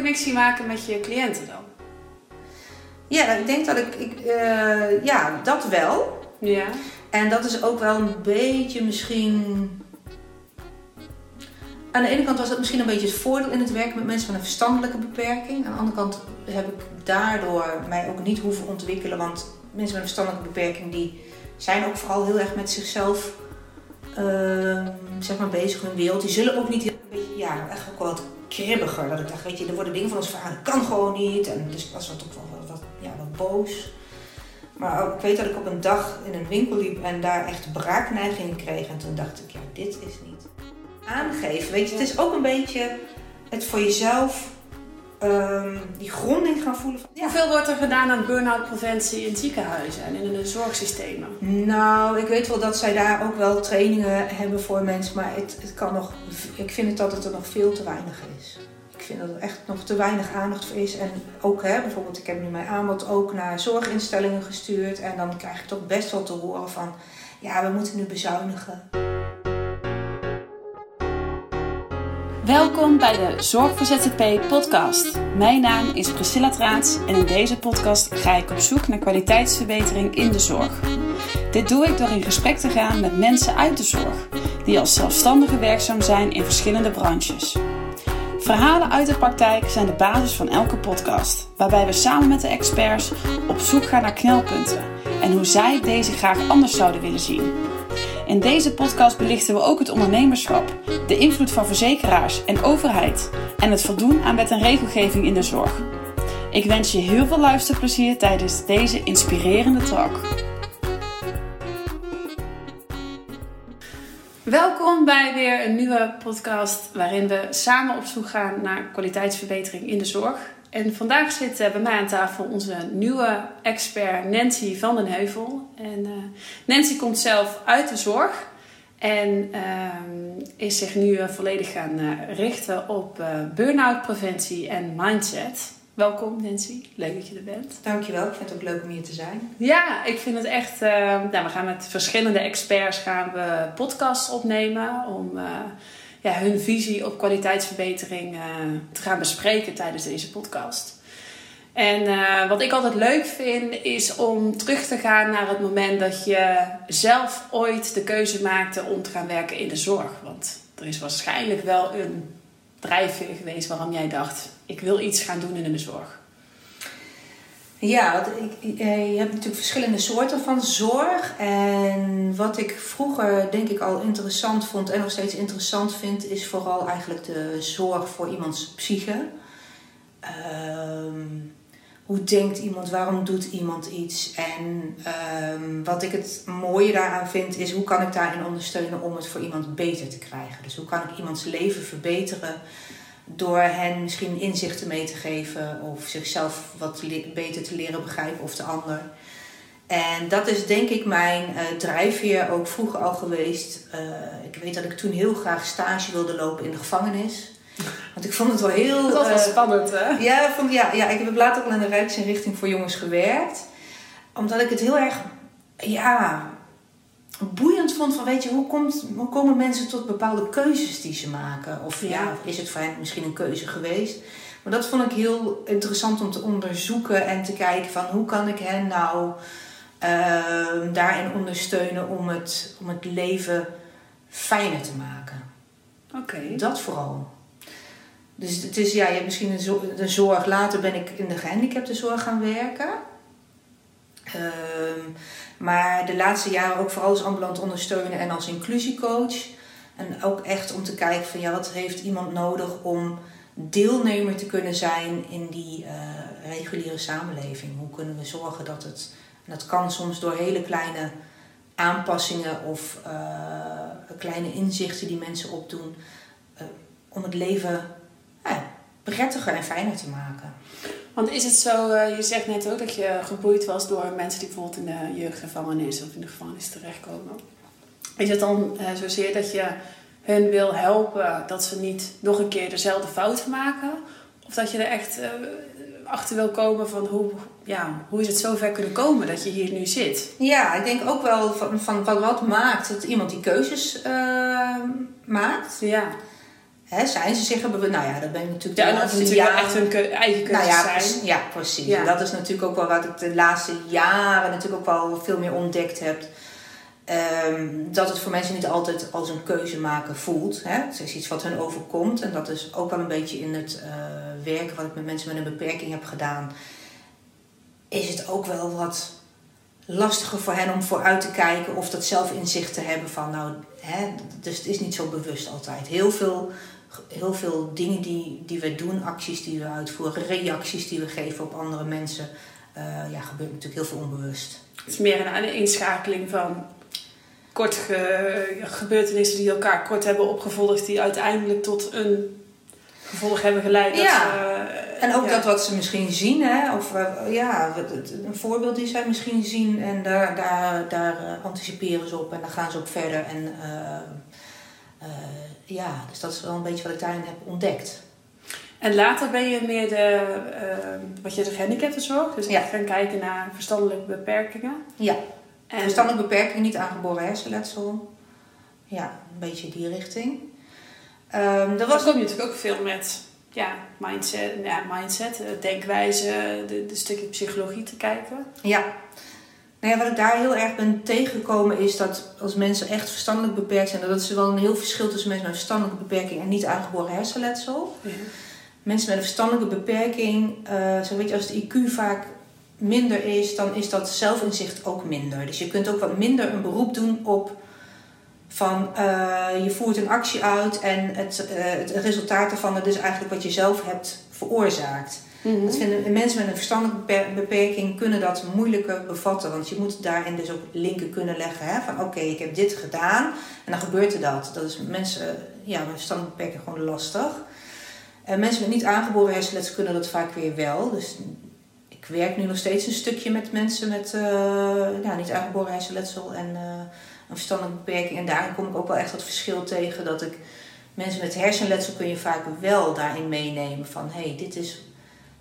connectie maken met je cliënten dan? Ja, ik denk dat ik, ik eh, ja, dat wel. Ja. En dat is ook wel een beetje misschien. Aan de ene kant was het misschien een beetje het voordeel in het werken met mensen met een verstandelijke beperking. Aan de andere kant heb ik daardoor mij ook niet hoeven ontwikkelen. Want mensen met een verstandelijke beperking die zijn ook vooral heel erg met zichzelf ehm, zeg maar bezig in hun wereld. Die zullen ook niet heel ja, echt ook wel wat kribbiger. Dat ik dacht, weet je, er worden dingen van ons vragen, dat kan gewoon niet. En dus ik was wat, wel wat, ja, wat boos. Maar ook, ik weet dat ik op een dag in een winkel liep en daar echt braakneigingen kreeg. En toen dacht ik, ja, dit is niet aangeven. Weet je, het is ook een beetje het voor jezelf ehm, die gronding gaan voelen. Ja. Hoeveel wordt er gedaan aan burn-out preventie in ziekenhuizen en in de zorgsystemen? Nou, ik weet wel dat zij daar ook wel trainingen hebben voor mensen, maar het, het kan nog, ik vind het dat het er nog veel te weinig is. Ik vind dat er echt nog te weinig aandacht voor is. En ook hè, bijvoorbeeld, ik heb nu mijn aanbod ook naar zorginstellingen gestuurd. En dan krijg ik toch best wel te horen van, ja, we moeten nu bezuinigen. Welkom bij de Zorg voor ZZP podcast. Mijn naam is Priscilla Traats en in deze podcast ga ik op zoek naar kwaliteitsverbetering in de zorg. Dit doe ik door in gesprek te gaan met mensen uit de zorg, die als zelfstandigen werkzaam zijn in verschillende branches. Verhalen uit de praktijk zijn de basis van elke podcast, waarbij we samen met de experts op zoek gaan naar knelpunten en hoe zij deze graag anders zouden willen zien. In deze podcast belichten we ook het ondernemerschap, de invloed van verzekeraars en overheid en het voldoen aan wet en regelgeving in de zorg. Ik wens je heel veel luisterplezier tijdens deze inspirerende talk. Welkom bij weer een nieuwe podcast waarin we samen op zoek gaan naar kwaliteitsverbetering in de zorg. En vandaag zit bij mij aan tafel onze nieuwe expert Nancy van den Heuvel. En uh, Nancy komt zelf uit de zorg en uh, is zich nu uh, volledig gaan richten op burn-out preventie en mindset. Welkom Nancy, leuk dat je er bent. Dankjewel, ik vind het ook leuk om hier te zijn. Ja, ik vind het echt. nou, we gaan met verschillende experts gaan we podcasts opnemen om ja, hun visie op kwaliteitsverbetering uh, te gaan bespreken tijdens deze podcast. En uh, wat ik altijd leuk vind, is om terug te gaan naar het moment dat je zelf ooit de keuze maakte om te gaan werken in de zorg. Want er is waarschijnlijk wel een drijfveer geweest waarom jij dacht: ik wil iets gaan doen in de zorg. Ja, je hebt natuurlijk verschillende soorten van zorg. En wat ik vroeger denk ik al interessant vond en nog steeds interessant vind, is vooral eigenlijk de zorg voor iemands psyche. Um, hoe denkt iemand, waarom doet iemand iets? En um, wat ik het mooie daaraan vind, is hoe kan ik daarin ondersteunen om het voor iemand beter te krijgen. Dus hoe kan ik iemands leven verbeteren door hen misschien inzichten mee te geven of zichzelf wat beter te leren begrijpen of de ander. En dat is denk ik mijn uh, drijfveer ook vroeger al geweest. Uh, ik weet dat ik toen heel graag stage wilde lopen in de gevangenis. Want ik vond het wel heel... Dat was wel uh, spannend, hè? Ja, vond, ja, ja, ik heb later ook in de Rijksinrichting voor jongens gewerkt. Omdat ik het heel erg... Ja, boeiend vond van, weet je, hoe, komt, hoe komen mensen tot bepaalde keuzes die ze maken? Of ja. ja, is het voor hen misschien een keuze geweest? Maar dat vond ik heel interessant om te onderzoeken en te kijken van hoe kan ik hen nou uh, daarin ondersteunen om het, om het leven fijner te maken. Oké. Okay. Dat vooral. Dus het is, ja, je hebt misschien de zorg. Later ben ik in de gehandicaptenzorg gaan werken. Um, maar de laatste jaren ook vooral als ambulant ondersteunen en als inclusiecoach. En ook echt om te kijken van ja, wat heeft iemand nodig om deelnemer te kunnen zijn in die uh, reguliere samenleving. Hoe kunnen we zorgen dat het, en dat kan soms door hele kleine aanpassingen of uh, kleine inzichten die mensen opdoen, uh, om het leven prettiger en fijner te maken. Want is het zo, uh, je zegt net ook dat je geboeid was door mensen die bijvoorbeeld in de jeugdgevangenis of in de gevangenis terechtkomen. Is het dan uh, zozeer dat je hun wil helpen dat ze niet nog een keer dezelfde fouten maken? Of dat je er echt uh, achter wil komen van hoe, ja, hoe is het zo ver kunnen komen dat je hier nu zit? Ja, ik denk ook wel van, van, van wat maakt dat iemand die keuzes maakt. Ja. Zijn ze zich bewust? Nou ja, dat ben ik natuurlijk Ja, de laatste jaren- echt hun eigen nou keuzes ja, zijn. ja, precies. Ja. En dat is natuurlijk ook wel wat ik de laatste jaren natuurlijk ook wel veel meer ontdekt heb. Ehm, dat het voor mensen niet altijd als een keuze maken voelt. Hè? Het is iets wat hun overkomt. En dat is ook wel een beetje in het eh, werken wat ik met mensen met een beperking heb gedaan. Is het ook wel wat lastiger voor hen om vooruit te kijken of dat zelfinzicht te hebben van nou, hè, dus het is niet zo bewust altijd. Heel veel, heel veel dingen die, die we doen, acties die we uitvoeren, reacties die we geven op andere mensen, eh, ja, gebeurt natuurlijk heel veel onbewust. Het is meer een, een inschakeling van kort ge- gebeurtenissen die elkaar kort hebben opgevolgd, die uiteindelijk tot een gevolg hebben geleid. Dat Ja. ze, eh, En ook ja. dat wat ze misschien zien, hè, of eh, ja, een voorbeeld die zij misschien zien en daar, daar, daar anticiperen ze op en dan gaan ze op verder. En eh, ja, dus dat is wel een beetje wat ik daarin heb ontdekt. En later ben je meer de, eh, wat je zegt, gehandicaptenzorg. Dus Ja. gaan kijken naar verstandelijke beperkingen. Ja, En verstandelijke beperking, niet aangeboren hersenletsel. Ja, een beetje die richting. Ehm dat dan was kom je natuurlijk ook veel met ja, mindset, ja, mindset eh, denkwijze, de, de stukje psychologie te kijken. Ja. Nou ja, wat ik daar heel erg ben tegengekomen is dat als mensen echt verstandelijk beperkt zijn, dat is wel een heel verschil tussen mensen met een verstandelijke beperking en niet aangeboren hersenletsel. Ja. Mensen met een verstandelijke beperking, eh, zo weet je, als de IQ vaak minder is, dan is dat zelfinzicht ook minder. Dus je kunt ook wat minder een beroep doen op van eh, je voert een actie uit en het, eh, het resultaat daarvan dat is eigenlijk wat je zelf hebt veroorzaakt. Mhm. Dat mensen met een verstandelijke beper- beperking kunnen dat moeilijker bevatten. Want je moet daarin dus ook linken kunnen leggen. Hè? Van oké, ik heb dit gedaan en dan gebeurt er dat. Dat is mensen ja, met een verstandelijke beperking gewoon lastig. En mensen met niet aangeboren hersenletsel kunnen dat vaak weer wel. Dus ik werk nu nog steeds een stukje met mensen met eh, ja, niet aangeboren hersenletsel en eh, een verstandelijke beperking. En daarin kom ik ook wel echt het verschil tegen dat ik mensen met hersenletsel kun je vaak wel daarin meenemen van hé, hey, dit is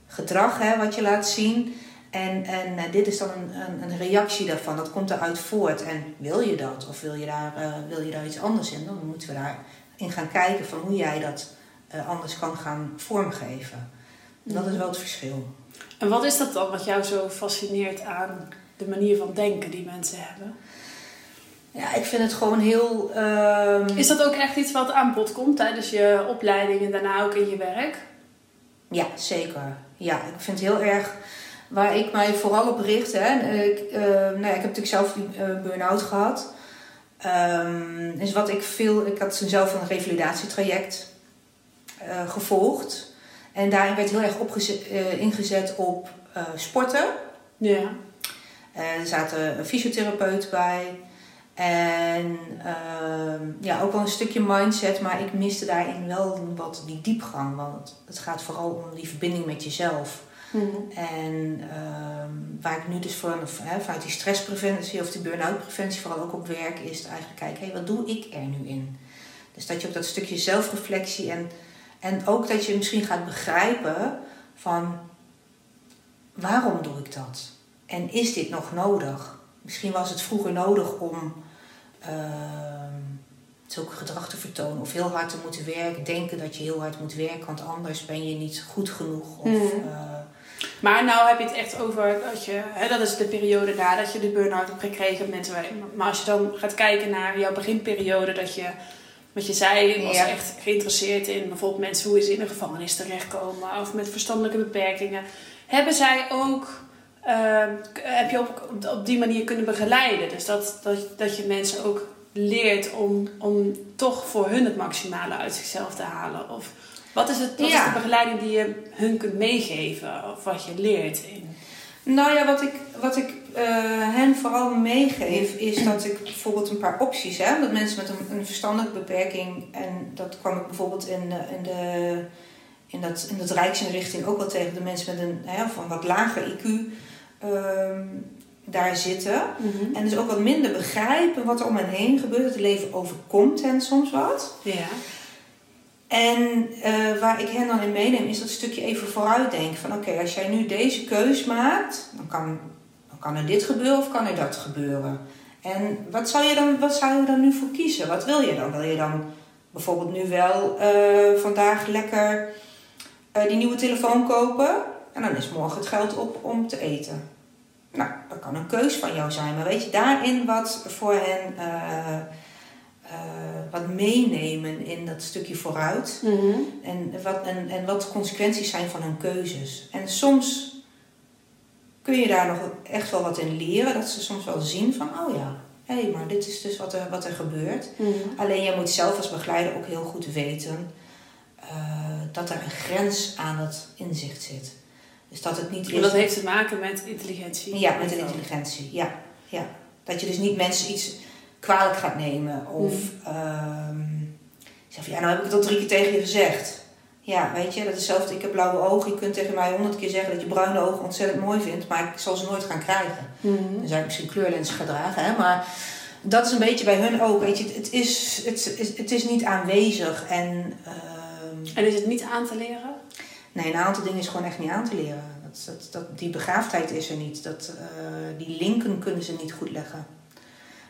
gedrag hè, wat je laat zien. En, en eh, dit is dan een, een, een reactie daarvan. Dat komt eruit voort. En wil je dat? Of wil je daar, eh, wil je daar iets anders in? Dan moeten we daarin gaan kijken van hoe jij dat eh, anders kan gaan vormgeven. Dat is wel het verschil. En wat is dat dan wat jou zo fascineert aan de manier van denken die mensen hebben? Ja, ik vind het gewoon heel... ehm, Is dat ook echt iets wat aan bod komt tijdens je opleiding en daarna ook in je werk? Ja, zeker. Ja, ik vind het heel erg... Waar ik mij vooral op richt... Hè, en ik, eh, nou ik heb natuurlijk zelf die eh, burn-out gehad. Is wat ik veel... Ik had zelf een revalidatietraject eh, gevolgd. En daarin werd heel erg opgezet, eh, ingezet op eh, sporten. Ja. Eh, er zaten een fysiotherapeut bij. En ehm, ja, ook wel een stukje mindset, maar ik miste daarin wel wat die diepgang. Want het gaat vooral om die verbinding met jezelf. Mhm. En ehm, waar ik nu dus van, hè, vanuit die stresspreventie of die burn-out preventie vooral ook op werk, is het eigenlijk kijken, hé, wat doe ik er nu in? Dus dat je ook dat stukje zelfreflectie en, en ook dat je misschien gaat begrijpen van waarom doe ik dat? En is dit nog nodig? Misschien was het vroeger nodig om zulke gedrag te vertonen of heel hard te moeten werken, denken dat je heel hard moet werken, want anders ben je niet goed genoeg. Of, Mhm. eh, Maar nou heb je het echt over dat je, hè, dat is de periode nadat je de burn-out hebt gekregen. Mensen, maar als je dan gaat kijken naar jouw beginperiode, dat je, wat je zei, was Ja. echt geïnteresseerd in bijvoorbeeld mensen hoe ze in een gevangenis terechtkomen of met verstandelijke beperkingen. Hebben zij ook, eh, k- heb je op, op, die manier kunnen begeleiden? Dus dat, dat, dat je mensen ook leert om, om toch voor hun het maximale uit zichzelf te halen? Of wat is, het, wat Ja. is de begeleiding die je hun kunt meegeven of wat je leert in? Nou ja, wat ik, wat ik eh, hen vooral meegeef, is dat ik bijvoorbeeld een paar opties heb. Dat mensen met een, een verstandelijke beperking, en dat kwam ik bijvoorbeeld in, eh, in, de, in, dat, in dat Rijksinrichting ook wel tegen de mensen met een hè, van wat lager IQ ehm, daar zitten. En dus ook wat minder begrijpen wat er om hen heen gebeurt. Het leven overkomt hen soms wat. Ja. En eh, waar ik hen dan in meeneem, is dat stukje even vooruitdenken. Van oké, als jij nu deze keus maakt, dan kan, dan kan er dit gebeuren of kan er dat gebeuren. En wat zou, je dan, wat zou je dan nu voor kiezen? Wat wil je dan? Wil je dan bijvoorbeeld nu wel eh, vandaag lekker eh, die nieuwe telefoon kopen. En dan is morgen het geld op om te eten. Nou, dat kan een keus van jou zijn. Maar weet je, daarin wat voor hen... eh, eh, wat meenemen in dat stukje vooruit. Mhm. En wat, en, en wat de consequenties zijn van hun keuzes. En soms kun je daar nog echt wel wat in leren. Dat ze soms wel zien van, oh ja, hé, hey, maar dit is dus wat er, wat er gebeurt. Mhm. Alleen jij moet zelf als begeleider ook heel goed weten eh, dat er een grens aan dat inzicht zit. Dus dat het niet is... En dat heeft te maken met intelligentie. Ja, met intelligentie. Ja, ja. Dat je dus niet mensen iets kwalijk gaat nemen. Of ehm zeg van, ja, nou heb ik het al drie keer tegen je gezegd. Ja, weet je, dat is hetzelfde. Ik heb blauwe ogen. Je kunt tegen mij honderd keer zeggen dat je bruine ogen ontzettend mooi vindt. Maar ik zal ze nooit gaan krijgen. Mhm. Dan zou ik misschien kleurlens gaan dragen. Hè? Maar dat is een beetje bij hun ook. Weet je, het, het is, het, is, het is niet aanwezig. En ehm, En is het niet aan te leren? Nee, een aantal dingen is gewoon echt niet aan te leren. Dat, dat, dat, die begaafdheid is er niet. Dat, eh, die linken kunnen ze niet goed leggen.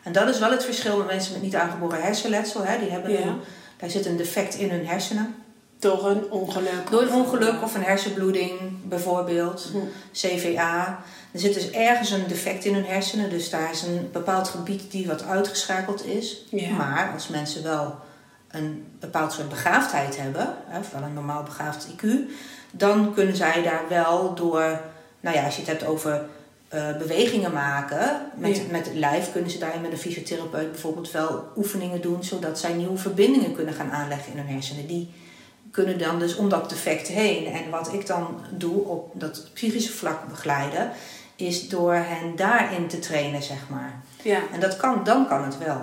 En dat is wel het verschil met mensen met niet aangeboren hersenletsel. Hè? Die hebben Ja. een, daar zit een defect in hun hersenen. Door een ongeluk. Door een ongeluk of een hersenbloeding bijvoorbeeld. Mhm. CVA. Er zit dus ergens een defect in hun hersenen. Dus daar is een bepaald gebied die wat uitgeschakeld is. Ja. Maar als mensen wel een bepaald soort begaafdheid hebben, hè, wel een normaal begaafd IQ, dan kunnen zij daar wel door, nou ja, als je het hebt over eh, bewegingen maken met, Ja. met het lijf, kunnen ze daar met een fysiotherapeut bijvoorbeeld wel oefeningen doen, zodat zij nieuwe verbindingen kunnen gaan aanleggen in hun hersenen. Die kunnen dan dus om dat defect heen. En wat ik dan doe op dat psychische vlak begeleiden, is door hen daarin te trainen, zeg maar. Ja, En dat kan, dan kan het wel.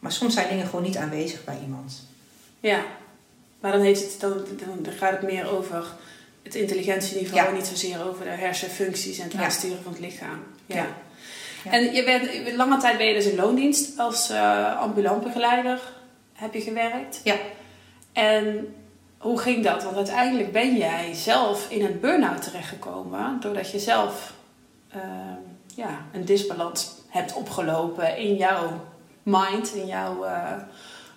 Maar soms zijn dingen gewoon niet aanwezig bij iemand. ja. Maar dan, heeft het, dan, dan, gaat het meer over het intelligentieniveau Ja. en niet zozeer over de hersenfuncties en het Ja. aansturen van het lichaam. Ja. Ja. En je bent, lange tijd ben je dus in loondienst als eh ambulant begeleider heb je gewerkt. Ja. En hoe ging dat? Want uiteindelijk ben jij zelf in een burn-out terechtgekomen doordat je zelf ehm, ja, een disbalans hebt opgelopen in jouw mind, in jouw... eh,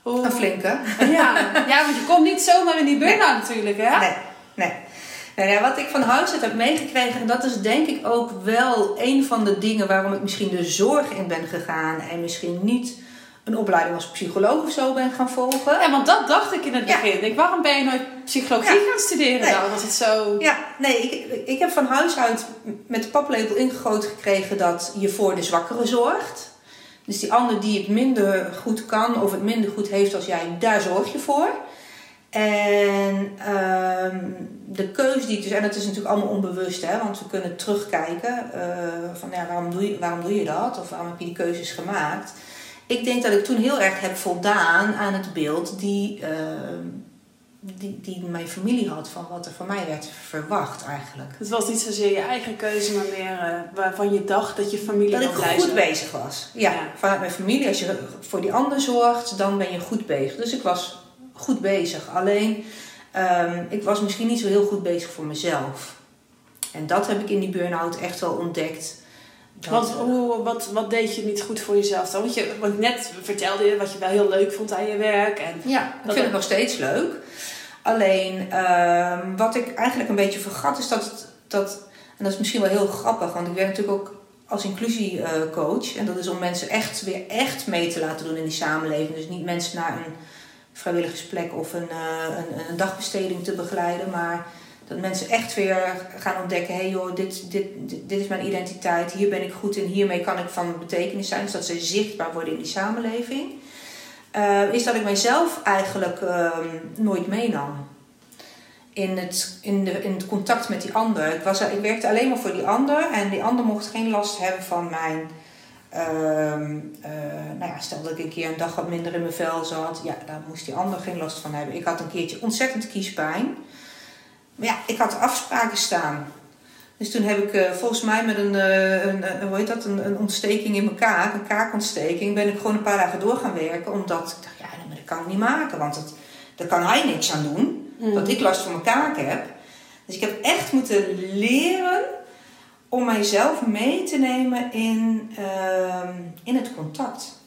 hoe- Een flinke. ja, ja, want je komt niet zomaar in die burn-out natuurlijk, hè? Nee, nee. Nou ja, wat ik van huis uit heb meegekregen, en dat is denk ik ook wel een van de dingen waarom ik misschien de zorg in ben gegaan en misschien niet een opleiding als psycholoog of zo ben gaan volgen. Ja, want dat dacht ik in het Ja. begin. Ik waarom ben je nooit psychologie Ja. gaan studeren Nee. dan? Was het zo... Ja, nee, ik, ik heb van huis uit met de paplepel ingegoten gekregen dat je voor de zwakkere zorgt. Dus die ander die het minder goed kan of het minder goed heeft als jij, daar zorg je voor. En ehm, de keus die ik dus, en dat is natuurlijk allemaal onbewust, hè, want we kunnen terugkijken eh, van ja, waarom, doe je, waarom doe je dat of waarom heb je die keuzes gemaakt. Ik denk dat ik toen heel erg heb voldaan aan het beeld die, ehm, die, die mijn familie had van wat er van mij werd verwacht eigenlijk. Het was niet zozeer je eigen keuze, maar meer eh, waarvan je dacht dat je familie Dat ik goed bezig was. Ja, Ja. vanuit mijn familie. Als je voor die ander zorgt, dan ben je goed bezig. Dus ik was goed bezig. Alleen, ehm, ik was misschien niet zo heel goed bezig voor mezelf. En dat heb ik in die burn-out echt wel ontdekt. Dat- Want hoe, wat, wat deed je niet goed voor jezelf dan? Want, je, want net vertelde je wat je wel heel leuk vond aan je werk. En, Ja, ik Dat vind het nog steeds leuk. Alleen, ehm, wat ik eigenlijk een beetje vergat is dat, dat... En dat is misschien wel heel grappig, want ik werk natuurlijk ook als inclusiecoach. En dat is om mensen echt weer echt mee te laten doen in die samenleving. Dus niet mensen naar een vrijwilligersplek of een, eh, een, een dagbesteding te begeleiden. Maar dat mensen echt weer gaan ontdekken... hey joh, dit, dit, dit, dit is mijn identiteit. Hier ben ik goed in. Hiermee kan ik van betekenis zijn. Dus dat ze zichtbaar worden in die samenleving. Eh, is dat ik mijzelf eigenlijk ehm, nooit meenam. In het, in, de, in het contact met die ander. Ik, was, ik werkte alleen maar voor die ander. En die ander mocht geen last hebben van mijn... ehm, eh, nou ja, stel dat ik een keer een dag wat minder in mijn vel zat. Ja, daar moest die ander geen last van hebben. Ik had een keertje ontzettend kiespijn. Maar ja, ik had afspraken staan. Dus toen heb ik eh, volgens mij met een, eh, een, een, hoe heet dat, een, een ontsteking in mijn kaak, een kaakontsteking, ben ik gewoon een paar dagen door gaan werken. Omdat ik dacht, ja, maar dat kan ik niet maken, want dat, daar kan hij niks aan doen. Mm. Dat ik last van mijn kaak heb. Dus ik heb echt moeten leren om mijzelf mee te nemen in, ehm, in het contact.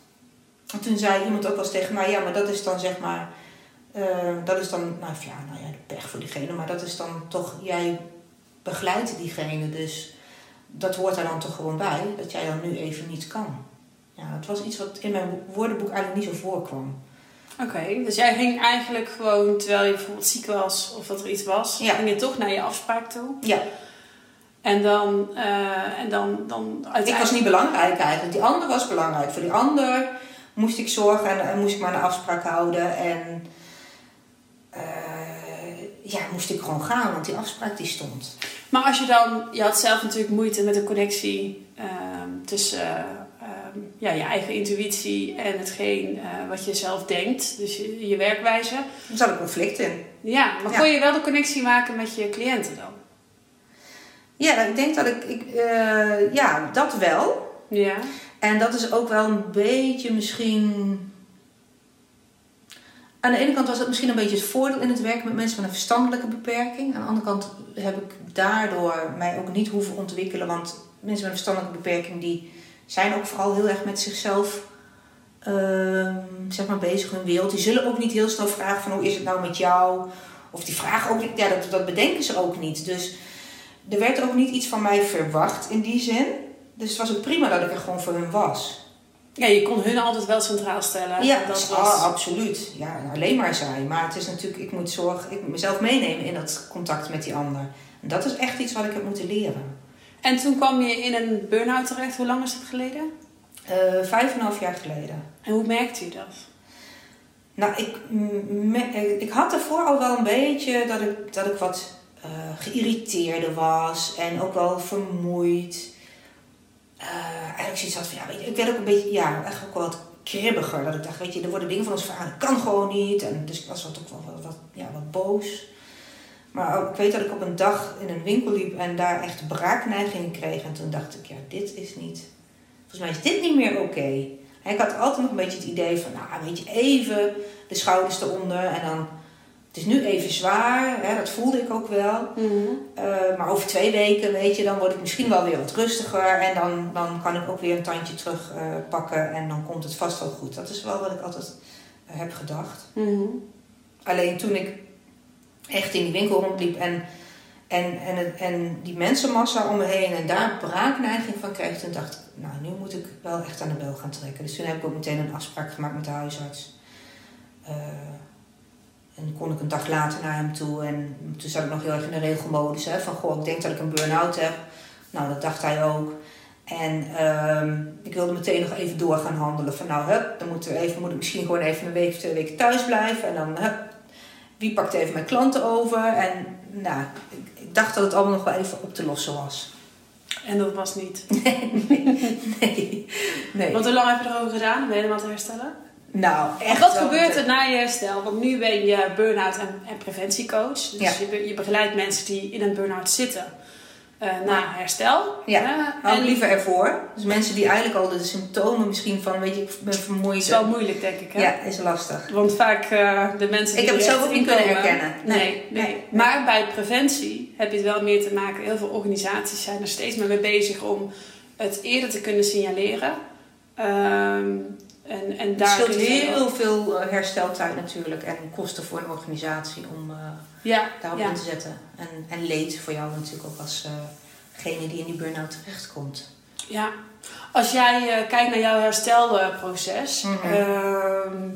En toen zei iemand ook wel eens tegen mij, ja, maar dat is dan zeg maar Eh, dat is dan, nou ja, nou ja, pech voor diegene, maar dat is dan toch, jij begeleidt diegene, dus dat hoort er dan toch gewoon bij, dat jij dan nu even niet kan. Ja, het was iets wat in mijn woordenboek eigenlijk niet zo voorkwam. Oké, dus jij ging eigenlijk gewoon, terwijl je bijvoorbeeld ziek was of dat er iets was, Ja. ging je toch naar je afspraak toe. Ja, En dan, eh, en dan, dan ik uiteindelijk... was niet belangrijk eigenlijk. Die ander was belangrijk. Voor die ander moest ik zorgen en, en moest ik maar een afspraak houden. En eh, ja, moest ik gewoon gaan, want die afspraak die stond. Maar als je dan, je had zelf natuurlijk moeite met de connectie ehm, tussen eh, ehm, ja, je eigen intuïtie en hetgeen eh, wat je zelf denkt, dus je, je werkwijze. Er zat een conflict in. Ja, maar Ja. kon je wel de connectie maken met je cliënten dan? Ja, ik denk dat ik, ik eh, ja, dat wel. Ja. En dat is ook wel een beetje misschien. Aan de ene kant was het misschien een beetje het voordeel in het werken met mensen met een verstandelijke beperking. Aan de andere kant heb ik daardoor mij ook niet hoeven ontwikkelen. Want mensen met een verstandelijke beperking die zijn ook vooral heel erg met zichzelf ehm, zeg maar bezig, hun wereld. Die zullen ook niet heel snel vragen van hoe is het nou met jou? Of die vragen ook niet, ja, dat, dat bedenken ze ook niet. Dus er werd ook niet iets van mij verwacht in die zin. Dus het was ook prima dat ik er gewoon voor hun was. Ja, je kon hun altijd wel centraal stellen. Ja, dat ah, was... absoluut. Ja, alleen maar zij. Maar het is natuurlijk, ik moet zorgen, ik moet mezelf meenemen in dat contact met die ander. En dat is echt iets wat ik heb moeten leren. En toen kwam je in een burn-out terecht. Hoe lang is dat geleden? Eh, vijf en een half jaar geleden. En hoe merkte je dat? Nou, ik, m- me- eh, ik had ervoor al wel een beetje dat ik, dat ik wat eh geïrriteerder was en ook wel vermoeid. Eh, eigenlijk zoiets had van, ja, ik werd ook een beetje, ja, wel wat kribbiger. Dat ik dacht, weet je, er worden dingen van ons vragen, dat kan gewoon niet. En dus ik was wat, ook wel wat, ja, wat boos. Maar ook, ik weet dat ik op een dag in een winkel liep en daar echt braakneigingen kreeg. En toen dacht ik, ja, dit is niet, volgens mij is dit niet meer oké. Ik had altijd nog een beetje het idee van, nou, weet je, even de schouders eronder en dan, het is nu even zwaar, hè, dat voelde ik ook wel. Eh, maar over twee weken, weet je, dan word ik misschien wel weer wat rustiger en dan, dan kan ik ook weer een tandje terug eh, pakken en dan komt het vast wel goed. Dat is wel wat ik altijd eh, heb gedacht. Mhm. Alleen toen ik echt in die winkel rondliep en, en, en, en die mensenmassa om me heen en daar braakneiging van kreeg, toen dacht ik, nou nu moet ik wel echt aan de bel gaan trekken. Dus toen heb ik ook meteen een afspraak gemaakt met de huisarts. En kon ik een dag later naar hem toe en toen zat ik nog heel erg in de regelmodus. Hè, van goh, ik denk dat ik een burn-out heb. Nou, dat dacht hij ook. En ehm, ik wilde meteen nog even door gaan handelen. Van nou, hup, dan moeten we even, moet ik misschien gewoon even een week of twee weken thuis blijven. En dan, hup, wie pakt even mijn klanten over? En nou, ik, ik dacht dat het allemaal nog wel even op te lossen was. En dat was niet. Nee, nee. Want hoe lang heb je erover gedaan om helemaal te herstellen? Nou, En echt wat gebeurt er na je herstel? Want nu ben je burn-out en, en preventiecoach. Dus Ja. je, be- je begeleidt mensen die in een burn-out zitten eh, na herstel. Ja, Hou en ik liever ervoor. Dus mensen die eigenlijk al de symptomen misschien van, weet je, ik ben vermoeid. is wel moeilijk, denk ik. Hè? Ja, is lastig. Want vaak eh, de mensen Ik die heb het zelf ook niet kunnen herkennen. Nee, Nee, nee, nee. Maar bij preventie heb je het wel meer te maken. Heel veel organisaties zijn er steeds meer mee bezig om het eerder te kunnen signaleren. Ehm, en, en Het daar scheelt kun je heel veel eh, hersteltijd natuurlijk en kosten voor een organisatie om eh, Ja, daarop ja. in te zetten. En, en leed voor jou natuurlijk ook als degene die in die burn-out terechtkomt. Ja, als jij eh, kijkt naar jouw herstelproces, Mhm. ehm,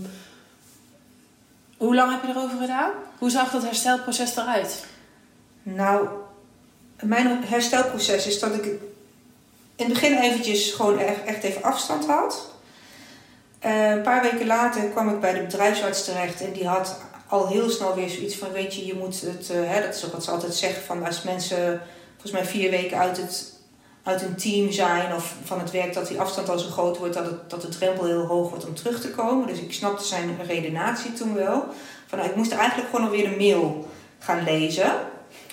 hoe lang heb je erover gedaan? Hoe zag dat herstelproces eruit? Nou, mijn herstelproces is dat ik in het begin eventjes gewoon echt, echt even afstand had. Eh, een paar weken later kwam ik bij de bedrijfsarts terecht en die had al heel snel weer zoiets van, weet je, je moet het, eh, hè, dat is wat ze altijd zeggen, van als mensen volgens mij vier weken uit het uit een team zijn of van het werk dat die afstand al zo groot wordt dat, het, dat de drempel heel hoog wordt om terug te komen. Dus ik snapte zijn redenatie toen wel. Van, nou, ik moest eigenlijk gewoon alweer de mail gaan lezen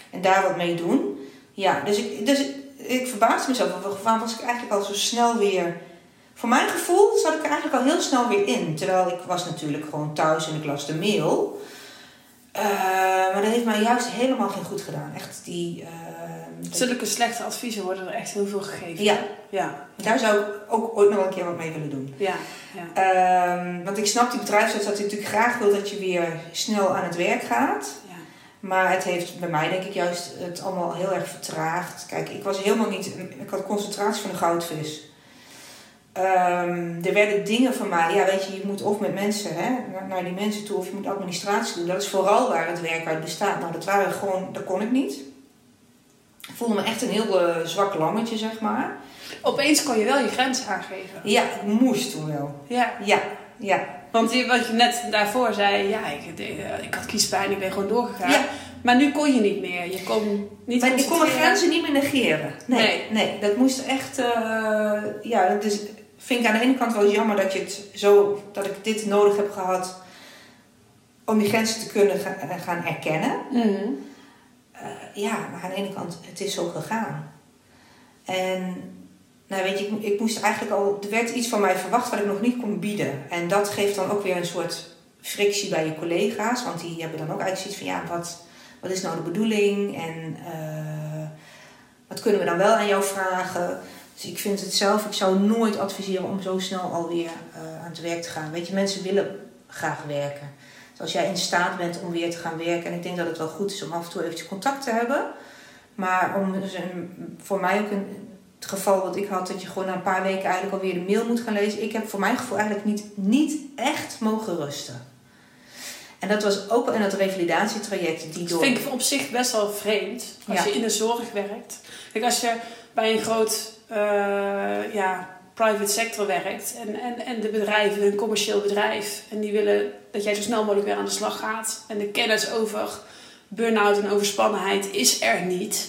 en daar wat mee doen. Ja, dus ik, dus ik, ik verbaasde mezelf. Waarom was ik eigenlijk al zo snel weer... Voor mijn gevoel zat ik er eigenlijk al heel snel weer in. Terwijl ik was natuurlijk gewoon thuis en ik las de mail. Eh, maar dat heeft mij juist helemaal geen goed gedaan. Echt die... dat Zulke slechte adviezen worden er echt heel veel gegeven. Ja. Ja. Daar zou ik ook ooit nog een keer wat mee willen doen. Ja. ja. Ehm, want ik snap die bedrijfsarts dat hij natuurlijk graag wil dat je weer snel aan het werk gaat. ja. Maar het heeft bij mij denk ik juist het allemaal heel erg vertraagd. Kijk, ik was helemaal niet... Ik had concentratie van een goudvis. Ehm, er werden dingen van mij... Ja, weet je, je moet of met mensen, hè, naar, die mensen toe... of je moet administratie doen. Dat is vooral waar het werk uit bestaat. Nou, dat waren gewoon... Dat kon ik niet. Ik voelde me echt een heel eh, zwak lammetje, zeg maar. Opeens kon je wel je grens aangeven. Ja, ik moest toen wel. Ja. Ja, ja. Want die, wat je net daarvoor zei, ja, ik, eh, ik had kiespijn, ik ben gewoon doorgegaan. Ja. Maar nu kon je niet meer. Je kon niet Maar ik kon mijn grenzen niet meer negeren. Nee, Nee. nee. dat moest echt. eh, ja, dus vind ik aan de ene kant wel jammer dat je het zo dat ik dit nodig heb gehad om die grenzen te kunnen eh, gaan erkennen. Mhm. Eh, ja, maar aan de ene kant, het is zo gegaan. En nou weet je, ik, ik moest eigenlijk al, er werd iets van mij verwacht wat ik nog niet kon bieden. En dat geeft dan ook weer een soort frictie bij je collega's, want die hebben dan ook eigenlijk zoiets van, ja, wat, wat is nou de bedoeling en eh, wat kunnen we dan wel aan jou vragen? Dus ik vind het zelf, ik zou nooit adviseren om zo snel alweer eh aan het werk te gaan. Weet je, mensen willen graag werken. Dus als jij in staat bent om weer te gaan werken, en ik denk dat het wel goed is om af en toe eventjes contact te hebben. Maar om, dus voor mij ook een, het geval wat ik had, dat je gewoon na een paar weken eigenlijk alweer de mail moet gaan lezen. Ik heb voor mijn gevoel eigenlijk niet, niet echt mogen rusten. En dat was ook in het revalidatietraject die Dat door... vind ik op zich best wel vreemd. Als Ja. je in de zorg werkt. Kijk, als je bij een groot eh, ja, private sector werkt. En, en, en de bedrijven, een commercieel bedrijf. En die willen dat jij zo snel mogelijk weer aan de slag gaat. En de kennis over burn-out en overspannenheid is er niet.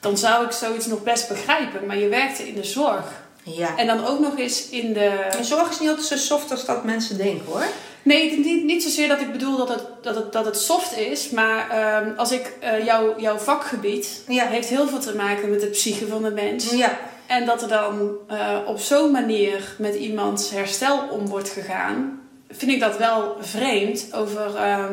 Dan zou ik zoiets nog best begrijpen. Maar je werkte in de zorg. Ja. En dan ook nog eens in de... En zorg is niet altijd zo soft als dat mensen denken hoor. Nee, niet, niet zozeer dat ik bedoel dat het, dat het, dat het soft is, maar ehm, als ik eh, jouw jouw vakgebied Ja. heeft heel veel te maken met de psyche van de mens. Ja. En dat er dan eh, op zo'n manier met iemands herstel om wordt gegaan, vind ik dat wel vreemd over, ehm,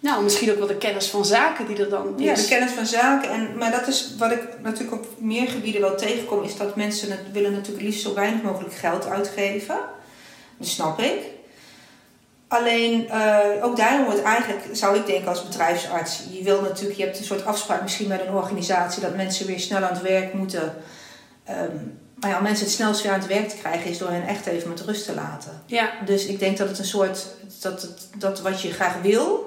nou misschien ook wel de kennis van zaken die er dan Ja, is. de kennis van zaken. En, maar dat is wat ik natuurlijk op meer gebieden wel tegenkom, is dat mensen het willen natuurlijk liefst zo weinig mogelijk geld uitgeven. Dat snap ik. Alleen, eh, ook daarom wordt eigenlijk, zou ik denken als bedrijfsarts, je wil natuurlijk, je hebt een soort afspraak misschien met een organisatie dat mensen weer snel aan het werk moeten. Ehm, maar ja, om mensen het snelst weer aan het werk te krijgen, is door hen echt even met rust te laten. Ja, Dus ik denk dat het een soort, dat, het, dat wat je graag wil,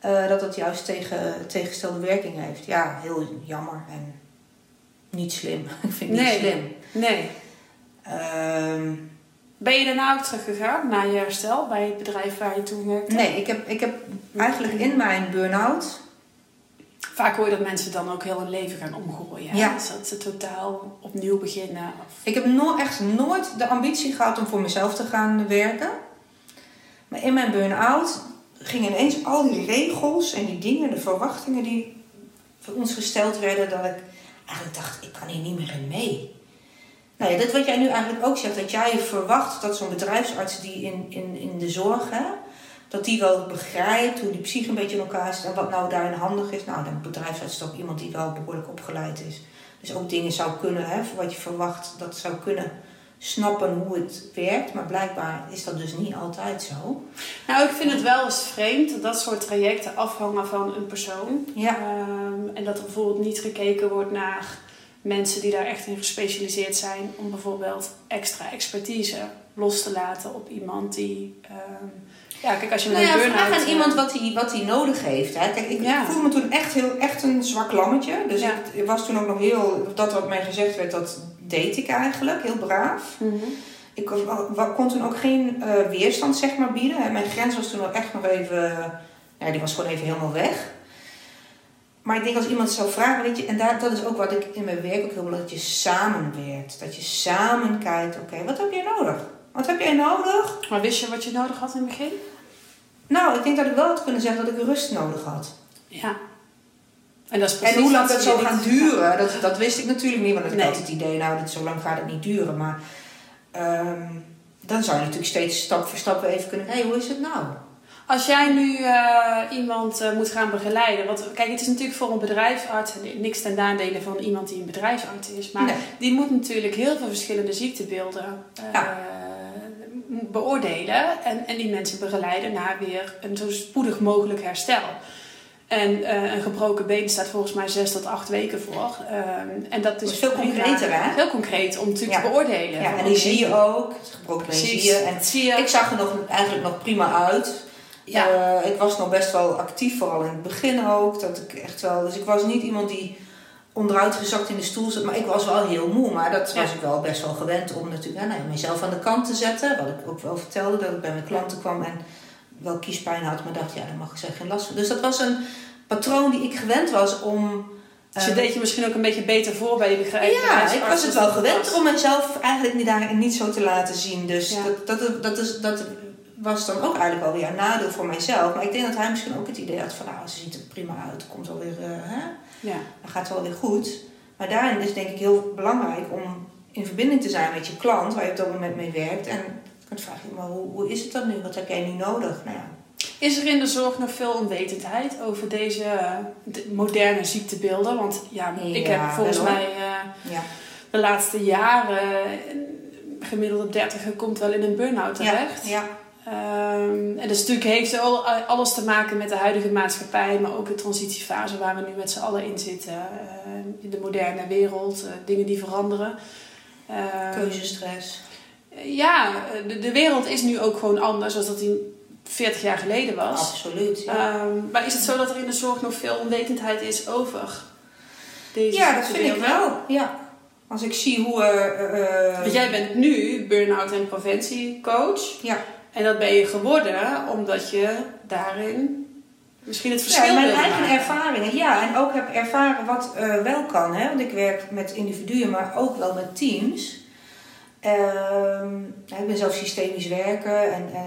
eh, dat het juist tegen, tegengestelde werking heeft. Ja, heel jammer en niet slim. ik vind het Nee. niet slim. nee. Ehm, Ben je daarna ook teruggegaan naar je herstel bij het bedrijf waar je toen werkte? nee, ik heb, ik heb eigenlijk in mijn burn-out, Vaak hoor je dat mensen dan ook heel hun leven gaan omgooien. Ja. Dus dat ze totaal opnieuw beginnen. Of... ik heb no, echt nooit de ambitie gehad om voor mezelf te gaan werken. Maar in mijn burn-out gingen ineens al die regels en die dingen, de verwachtingen die voor ons gesteld werden, dat ik eigenlijk dacht, ik kan hier niet meer in mee. Nou ja, dat wat jij nu eigenlijk ook zegt, dat jij verwacht dat zo'n bedrijfsarts die in, in, in de zorg, hè, dat die wel begrijpt hoe die psyche een beetje in elkaar zit en wat nou daarin handig is. Nou, dan bedrijfsarts is toch iemand die wel behoorlijk opgeleid is. Dus ook dingen zou kunnen, hè, wat je verwacht, dat zou kunnen snappen hoe het werkt. Maar blijkbaar is dat dus niet altijd zo. Nou, ik vind het wel eens vreemd dat dat soort trajecten afhangen van een persoon. Ja. Ehm, en dat er bijvoorbeeld niet gekeken wordt naar mensen die daar echt in gespecialiseerd zijn. Om bijvoorbeeld extra expertise los te laten op iemand die... ehm, ja, kijk, als je Nou ja, een vraag aan eh, iemand wat hij wat nodig heeft. Hè. Kijk, ik Ja. voelde me toen echt, heel, echt een zwak lammetje. Dus Ja. ik, was toen ook nog heel... Dat wat mij gezegd werd, dat deed ik eigenlijk. Heel braaf. mhm. Ik kon toen ook geen eh, weerstand zeg maar, bieden. Mijn grens was toen ook echt nog even... Ja, die was gewoon even helemaal weg. Maar ik denk als iemand zou vragen, weet je, en daar, dat is ook wat ik in mijn werk ook heel belangrijk, dat je samenwerkt. Dat je samen kijkt, oké, wat heb jij nodig? Wat heb jij nodig? Maar wist je wat je nodig had in het begin? Nou, ik denk dat ik wel had kunnen zeggen dat ik rust nodig had. Ja. En dat is precies En hoe lang dat zou gaan duren, dat, dat wist ik natuurlijk niet. Want ik Nee. had het idee, nou, dat, zo lang gaat het niet duren. Maar ehm, dan zou je natuurlijk steeds stap voor stap even kunnen... Hé, hey, hoe is het nou? Als jij nu uh, iemand uh, moet gaan begeleiden, want kijk, het is natuurlijk voor een bedrijfsarts niks ten nadele van iemand die een bedrijfsarts is, maar nee. die moet natuurlijk heel veel verschillende ziektebeelden uh, ja. beoordelen en, en die mensen begeleiden naar weer een zo spoedig mogelijk herstel. En uh, een gebroken been staat volgens mij zes tot acht weken voor. Uh, en dat is veel concreter, hè? Heel concreet om natuurlijk te beoordelen. Ja, en die zie je ook. Het gebroken been zie je. En zie je. Ik zag er nog, eigenlijk nog prima uit. Ja. Uh, ik was nog best wel actief, vooral in het begin ook. Dat ik echt wel, dus ik was niet iemand die onderuit gezakt in de stoel zat. Maar ik was wel heel moe. Maar dat was ik wel best wel gewend om natuurlijk nou, mezelf aan de kant te zetten. Wat ik ook wel vertelde, dat ik bij mijn klanten kwam en wel kiespijn had, maar dacht, ja, daar mag ik zeggen geen last van. Dus dat was een patroon die ik gewend was om. Dus je uh, deed je misschien ook een beetje beter voor bij je begrijp. Ja, ik was het wel gewend om mezelf eigenlijk niet, daarin niet zo te laten zien. Dus dat, dat, dat, is, dat was dan ook eigenlijk wel weer een nadeel voor mijzelf. Maar ik denk dat hij misschien ook het idee had van, nou, ze ziet er prima uit, komt wel weer, uh, hè? Ja. dan gaat het wel weer goed. Maar daarin is denk ik heel belangrijk om in verbinding te zijn met je klant, waar je op dat moment mee werkt. En dan vraag je, maar hoe, hoe is het dan nu? Wat heb jij nu nodig? Nou ja, is er in de zorg nog veel onwetendheid over deze moderne ziektebeelden? Want ja, ik heb volgens mij uh, ja. de laatste jaren gemiddelde dertiger komt wel in een burn-out terecht. Ja. Um, en dat natuurlijk heeft alles te maken met de huidige maatschappij, maar ook de transitiefase waar we nu met z'n allen in zitten. Uh, in de moderne wereld, uh, dingen die veranderen. Uh, Keuzestress. Ja, de, de wereld is nu ook gewoon anders dan dat die 40 jaar geleden was. Absoluut. Ja. Um, maar is het zo dat er in de zorg nog veel onwetendheid is over deze Ja, dat vind ik wel. Ja. Als ik zie hoe. Uh, Want jij bent nu burn-out en preventiecoach. Ja. En dat ben je geworden omdat je daarin misschien het verschil Ja, mijn eigen ervaringen. Ja, en ook heb ervaren wat uh, wel kan. Hè? Want ik werk met individuen, maar ook wel met teams. Uh, ik ben zelf systemisch werken en uh,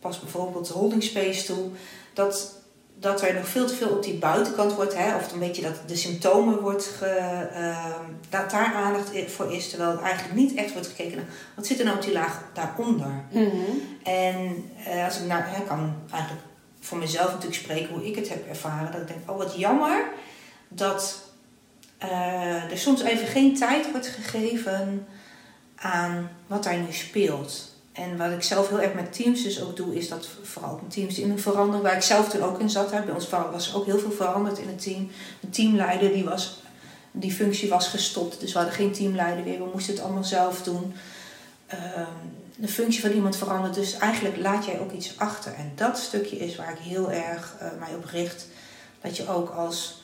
pas bijvoorbeeld holding space toe, dat, dat er nog veel te veel op die buitenkant wordt, hè, of een beetje dat de symptomen wordt, ge, uh, dat daar aandacht voor is, terwijl het eigenlijk niet echt wordt gekeken naar wat zit er nou op die laag daaronder. Mm En uh, als ik nou, hè, kan eigenlijk voor mezelf natuurlijk spreken hoe ik het heb ervaren, dat ik denk, oh wat jammer dat uh, er soms even geen tijd wordt gegeven aan wat daar nu speelt. En wat ik zelf heel erg met teams dus ook doe, is dat vooral teams in veranderen, waar ik zelf toen ook in zat. Hè. Bij ons was ook heel veel veranderd in het team. De teamleider die, was, die functie was gestopt, dus we hadden geen teamleider meer. We moesten het allemaal zelf doen. Ehm, de functie van iemand verandert, dus eigenlijk laat jij ook iets achter. En dat stukje is waar ik heel erg uh, mij op richt. Dat je ook als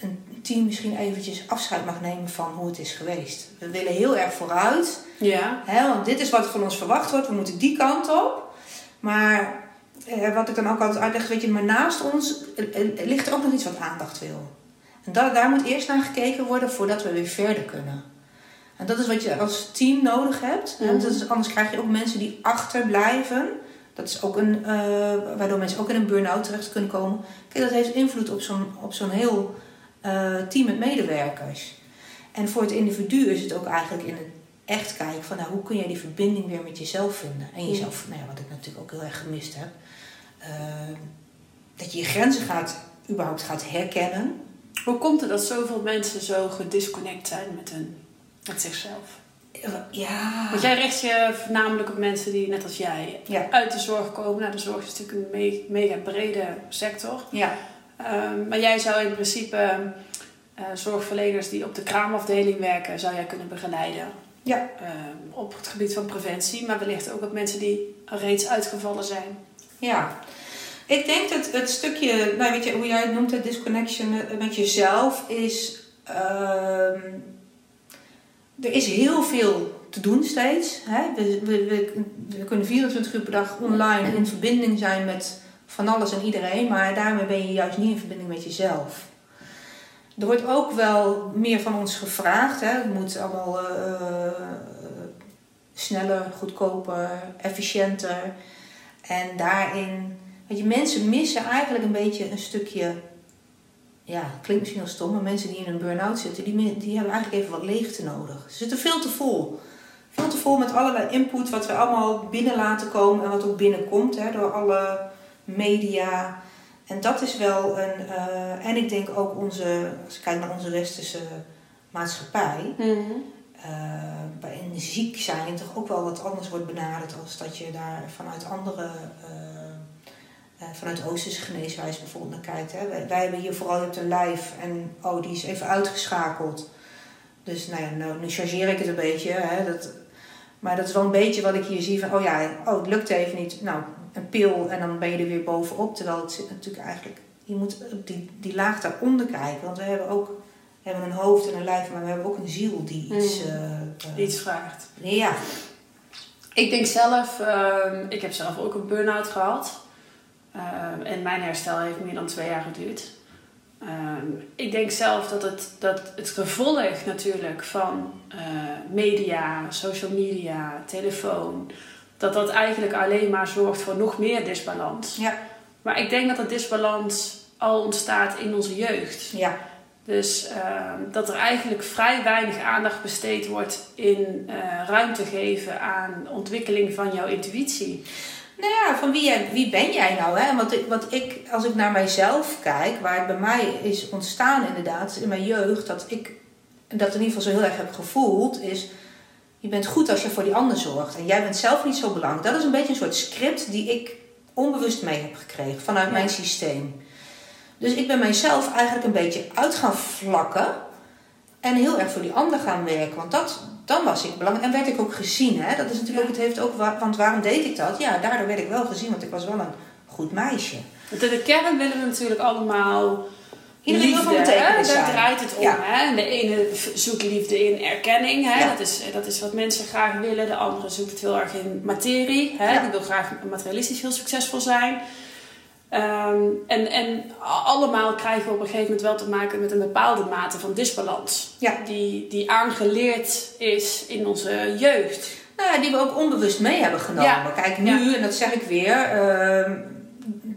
een team misschien eventjes afscheid mag nemen van hoe het is geweest. We willen heel erg vooruit. Ja. Hè, want dit is wat van ons verwacht wordt. We moeten die kant op. Maar eh, wat ik dan ook altijd uitleg, weet je, maar naast ons eh, eh, ligt er ook nog iets wat aandacht wil. En dat, daar moet eerst naar gekeken worden voordat we weer verder kunnen. En dat is wat je als team nodig hebt. Mm dat is, anders krijg je ook mensen die achterblijven. Dat is ook een, uh, waardoor mensen ook in een burn-out terecht kunnen komen. Kijk, dat heeft invloed op zo'n, op zo'n heel uh, team met medewerkers. En voor het individu is het ook eigenlijk in het echt kijken van nou, hoe kun jij die verbinding weer met jezelf vinden. En jezelf, nou ja, wat ik natuurlijk ook heel erg gemist heb. Uh, dat je je grenzen gaat, überhaupt gaat herkennen. Hoe komt het dat zoveel mensen zo gedisconnect zijn met, hun, met zichzelf? Ja. Want jij richt je voornamelijk op mensen die, net als jij, uit de zorg komen. Nou, de zorg is natuurlijk een mega brede sector. Ja. Ehm, maar jij zou in principe uh, zorgverleners die op de kraamafdeling werken, zou jij kunnen begeleiden. Ja. Ehm, op het gebied van preventie, maar wellicht ook op mensen die reeds uitgevallen zijn. Ja. Ik denk dat het stukje, nou weet je, hoe jij het noemt, het disconnection met jezelf, is. Uh, er is heel veel te doen steeds. Hè? We, we, we, we, kunnen 24 uur per dag online in verbinding zijn met van alles en iedereen, maar daarmee ben je juist niet in verbinding met jezelf. Er wordt ook wel meer van ons gevraagd. Hè? Het moet allemaal uh, sneller, goedkoper, efficiënter. En daarin, weet je, mensen missen eigenlijk een beetje een stukje, ja, klinkt misschien wel stom, maar mensen die in een burn-out zitten, die, die hebben eigenlijk even wat leegte nodig. Ze zitten veel te vol. Veel te vol met allerlei input wat we allemaal binnen laten komen en wat ook binnenkomt hè, door alle media. En dat is wel een. eh, en ik denk ook onze, als ik kijk naar onze westerse maatschappij. Eh, bij een ziek zijn toch ook wel wat anders wordt benaderd als dat je daar vanuit andere. eh, vanuit Oosterse geneeswijze bijvoorbeeld naar kijkt. Hè. Wij, wij hebben hier vooral je hebt een lijf en oh, die is even uitgeschakeld. Dus nou ja, nou, nu chargeer ik het een beetje. Hè, dat, maar dat is wel een beetje wat ik hier zie van, oh ja, oh, het lukt even niet. Nou, een pil en dan ben je er weer bovenop. Terwijl het natuurlijk eigenlijk, je moet op die, die laag daaronder kijken. Want we hebben ook we hebben een hoofd en een lijf, maar we hebben ook een ziel die iets... Mm. eh, eh, Iets vraagt. Ja, Ik denk zelf, ehm, ik heb zelf ook een burn-out gehad. Ehm, en mijn herstel heeft meer dan twee jaar geduurd. Ehm, ik denk zelf dat het, dat het gevolg natuurlijk van eh, media, social media, telefoon, dat dat eigenlijk alleen maar zorgt voor nog meer disbalans. ja, Maar ik denk dat dat disbalans al ontstaat in onze jeugd. ja. Dus ehm, dat er eigenlijk vrij weinig aandacht besteed wordt in eh, ruimte geven aan ontwikkeling van jouw intuïtie. Nou ja, van wie, jij- wie ben jij nou? Hè? Want ik, wat ik, als ik naar mijzelf kijk, waar het bij mij is ontstaan inderdaad, in mijn jeugd, dat ik dat in ieder geval zo heel erg heb gevoeld, is je bent goed als je voor die ander zorgt. En jij bent zelf niet zo belangrijk. Dat is een beetje een soort script die ik onbewust mee heb gekregen vanuit Ja. mijn systeem. Dus ik ben mijzelf eigenlijk een beetje uit gaan vlakken. En heel erg voor die ander gaan werken. Want dat, dan was ik belangrijk. En werd ik ook gezien. Hè? Dat is natuurlijk Ja. ook, het heeft ook, wa- want waarom deed ik dat? Ja, daardoor werd ik wel gezien. Want ik was wel een goed meisje. Want in de kern willen we natuurlijk allemaal Iedereen wil van betekenis hè? Daar zijn. draait het om. Ja. Hè? De ene zoekt liefde in erkenning. Hè? Ja. Dat, is, dat is wat mensen graag willen. De andere zoekt het heel erg in materie. Hè? Ja. Die wil graag materialistisch heel succesvol zijn. Ehm, en, en allemaal krijgen we op een gegeven moment wel te maken met een bepaalde mate van disbalans. Die, die aangeleerd is in onze jeugd. Nou die we ook onbewust mee hebben genomen. Kijk, nu, en dat zeg ik weer, ehm,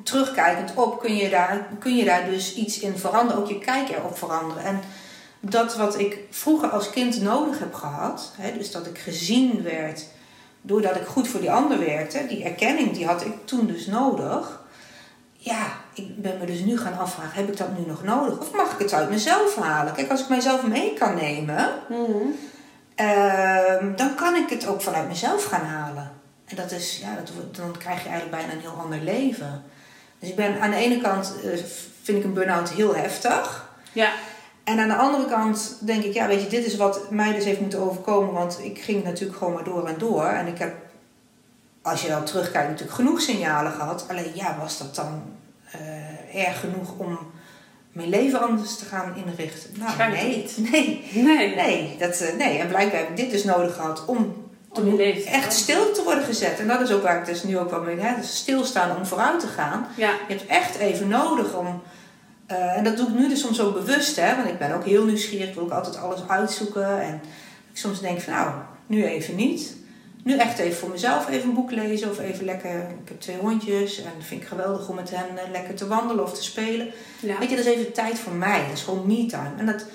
terugkijkend op kun je, daar, kun je daar dus iets in veranderen. Ook je kijk erop veranderen. En dat wat ik vroeger als kind nodig heb gehad, hè, dus dat ik gezien werd doordat ik goed voor die ander werkte, die erkenning die had ik toen dus nodig. Ja, ik ben me dus nu gaan afvragen, heb ik dat nu nog nodig? Of mag ik het uit mezelf halen? Kijk, als ik mijzelf mee kan nemen, Ehm, dan kan ik het ook vanuit mezelf gaan halen. En dat is, ja, dat, dan krijg je eigenlijk bijna een heel ander leven. Dus ik ben aan de ene kant eh, vind ik een burn-out heel heftig. Ja. En aan de andere kant denk ik, ja, weet je, dit is wat mij dus heeft moeten overkomen. Want ik ging natuurlijk gewoon maar door en door. En ik heb, als je dan terugkijkt, natuurlijk genoeg signalen gehad. Alleen ja, was dat dan eh, erg genoeg om mijn leven anders te gaan inrichten? Nou, nee. Nee. Nee. Nee, dat, eh, nee, en blijkbaar heb ik dit dus nodig gehad om Om je leven te echt stil te worden gezet. En dat is ook waar ik dus nu ook wel mee hè, dus stilstaan om vooruit te gaan. Ja. Je hebt echt even nodig om. eh, en dat doe ik nu dus soms ook bewust, hè, want ik ben ook heel nieuwsgierig. Ik wil ook altijd alles uitzoeken. En ik soms denk van, nou, nu even niet. Nu echt even voor mezelf even een boek lezen of even lekker. Ik heb twee hondjes en dat vind ik geweldig om met hen eh, lekker te wandelen of te spelen. Ja. Weet je, dat is even tijd voor mij. Dat is gewoon me-time. En dat,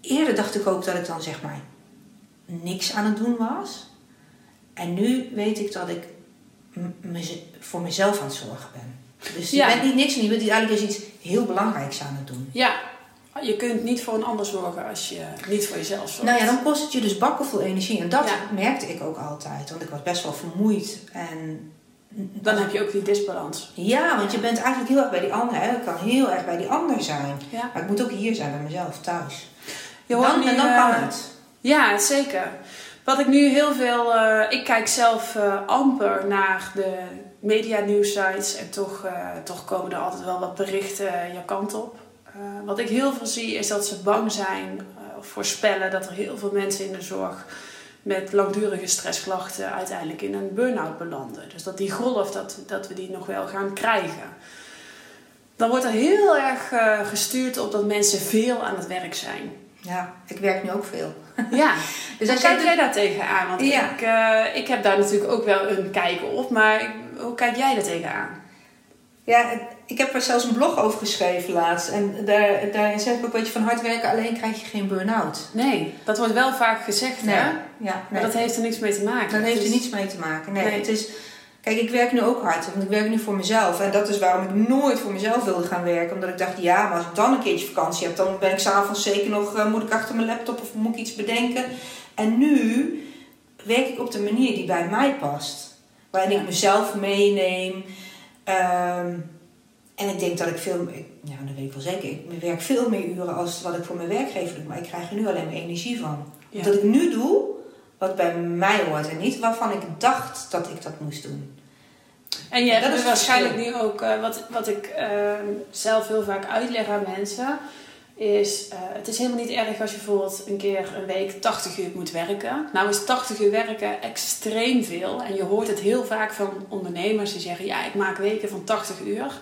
eerder dacht ik ook dat ik dan zeg maar niks aan het doen was. En nu weet ik dat ik voor mezelf aan het zorgen ben. Dus je Ja. bent niet niks en je bent eigenlijk dus iets heel belangrijks aan het doen. Ja, je kunt niet voor een ander zorgen als je niet voor jezelf zorgt. Nou ja, dan kost het je dus bakken vol energie. En dat Ja. merkte ik ook altijd. Want ik was best wel vermoeid. En Dan heb je ook die disbalans. ja, want je bent eigenlijk heel erg bij die ander. Hè? Het kan heel erg bij die ander zijn. Ja. Maar ik moet ook hier zijn bij mezelf, thuis. Hoort Dan, en dan eh, kan het. Ja, zeker. Wat ik nu heel veel... eh, ik kijk zelf eh, amper naar de media sites en toch, eh, toch komen er altijd wel wat berichten je kant op. Wat ik heel veel zie is dat ze bang zijn of voorspellen dat er heel veel mensen in de zorg met langdurige stressklachten uiteindelijk in een burn-out belanden. Dus dat die golf, dat, dat we die nog wel gaan krijgen. Dan wordt er heel erg gestuurd op dat mensen veel aan het werk zijn. Ja, ik werk nu ook veel. Ja, Dus hoe als jij kijk jij daar tegenaan? Want Ja. ik, eh, ik heb daar natuurlijk ook wel een kijk op, maar hoe kijk jij daar tegenaan? Ja, ik heb er zelfs een blog over geschreven laatst. En daar, daar zeg ik ook, weet je, van hard werken alleen krijg je geen burn-out. Nee, dat wordt wel vaak gezegd, Nee, hè? ja, Maar dat heeft er niks mee te maken. Daar heeft er niets mee te maken. Nee, Nee. het is... Kijk, ik werk nu ook hard, want ik werk nu voor mezelf. En dat is waarom ik nooit voor mezelf wilde gaan werken. Omdat ik dacht, ja, maar als ik dan een keertje vakantie heb, dan ben ik s'avonds zeker nog, uh, moet ik achter mijn laptop of moet ik iets bedenken. En nu werk ik op de manier die bij mij past. Waarin ik mezelf meeneem. Um, en ik denk dat ik veel, ja, dat weet ik wel zeker, ik werk veel meer uren als wat ik voor mijn werkgever doe. Maar ik krijg er nu alleen maar energie van. Dat ik nu doe wat bij mij hoort en niet waarvan ik dacht dat ik dat moest doen. En je hebt waarschijnlijk nu ook, uh, wat, wat ik uh, zelf heel vaak uitleg aan mensen, is uh, het is helemaal niet erg als je bijvoorbeeld een keer een week 80 uur moet werken. Nou is 80 uur werken extreem veel. En je hoort het heel vaak van ondernemers die zeggen, ja ik maak weken van 80 uur.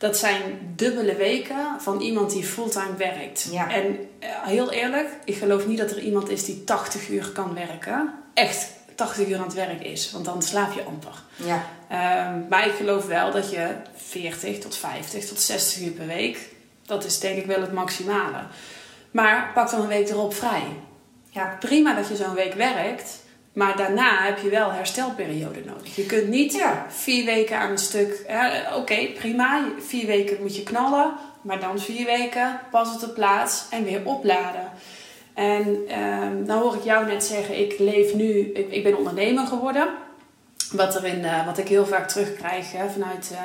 Dat zijn dubbele weken van iemand die fulltime werkt. Ja. En heel eerlijk, ik geloof niet dat er iemand is die 80 uur kan werken. Echt 80 uur aan het werk is, want dan slaap je amper. Ja. Um, maar ik geloof wel dat je 40 tot 50 tot 60 uur per week, dat is denk ik wel het maximale. Maar pak dan een week erop vrij. Ja. Prima dat je zo'n week werkt, maar daarna heb je wel herstelperiode nodig. Je kunt niet ja. vier weken aan een stuk. Oké, okay, prima. Vier weken moet je knallen. Maar dan vier weken pas op de plaats en weer opladen. En um, nou hoor ik jou net zeggen, ik leef nu, ik, ik ben ondernemer geworden. Wat, er in, uh, wat ik heel vaak terugkrijg hè, vanuit, uh,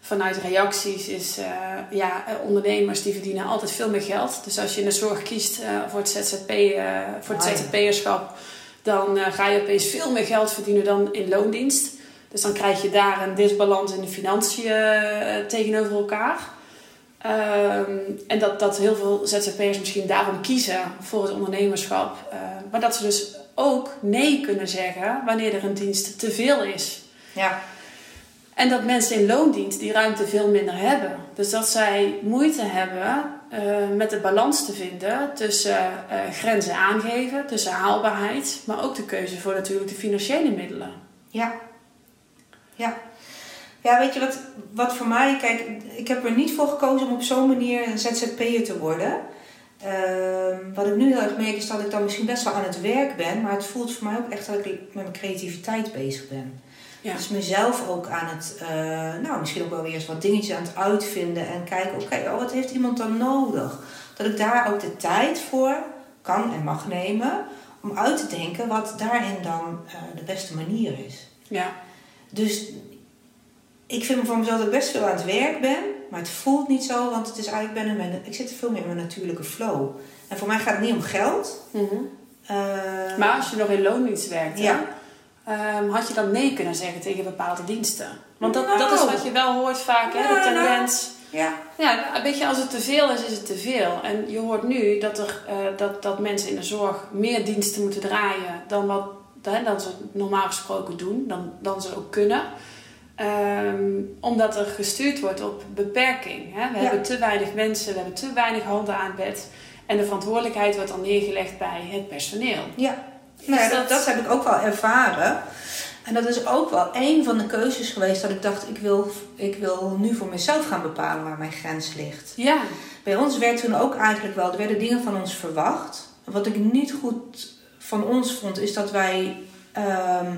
vanuit reacties is, uh, ja, ondernemers die verdienen altijd veel meer geld. Dus als je in de zorg kiest voor het, ZZP, voor het Ah. ZZP'erschap, dan ga je opeens veel meer geld verdienen dan in loondienst. Dus dan krijg je daar een disbalans in de financiën tegenover elkaar. Um, en dat, dat heel veel ZZP'ers misschien daarom kiezen voor het ondernemerschap. Uh, maar dat ze dus ook nee kunnen zeggen wanneer er een dienst te veel is. Ja. En dat mensen in loondienst die ruimte veel minder hebben. Dus dat zij moeite hebben uh, met de balans te vinden tussen uh, grenzen aangeven, tussen haalbaarheid, maar ook de keuze voor natuurlijk de financiële middelen. Ja. Ja. Ja, weet je wat, wat voor mij, kijk, ik heb er niet voor gekozen om op zo'n manier een ZZP'er te worden. Uh, wat ik nu heel erg merk is dat ik dan misschien best wel aan het werk ben, maar het voelt voor mij ook echt dat ik met mijn creativiteit bezig ben. Ja. Dus mezelf ook aan het, uh, nou misschien ook wel weer eens wat dingetjes aan het uitvinden en kijken, oké, okay, oh, wat heeft iemand dan nodig? Dat ik daar ook de tijd voor kan en mag nemen om uit te denken wat daarin dan uh, de beste manier is. Ja. Dus ik vind van mezelf dat ik best veel aan het werk ben, maar het voelt niet zo, want het is eigenlijk ben mijn, ik zit veel meer in mijn natuurlijke flow. En voor mij gaat het niet om geld. Mm -hmm. uh, maar als je nog in loondienst werkt, ja. Um, had je dan nee kunnen zeggen tegen bepaalde diensten? Want dat, nou, dat is wat je wel hoort vaak, hè, de tendens. Nou, ja. Ja, weet je, als het te veel is, is het te veel. En je hoort nu dat, er, uh, dat, dat mensen in de zorg meer diensten moeten draaien dan wat hè, dan ze normaal gesproken doen, dan, dan ze ook kunnen. Um, omdat er gestuurd wordt op beperking. Hè? We Ja. hebben te weinig mensen, we hebben te weinig handen aan het bed. En de verantwoordelijkheid wordt dan neergelegd bij het personeel. Ja, nou ja, dat, dat heb ik ook wel ervaren. En dat is ook wel een van de keuzes geweest dat ik dacht, ik wil, ik wil nu voor mezelf gaan bepalen waar mijn grens ligt. Ja, Bij ons werd toen ook eigenlijk wel, er werden dingen van ons verwacht. Wat ik niet goed van ons vond, is dat wij. ehm,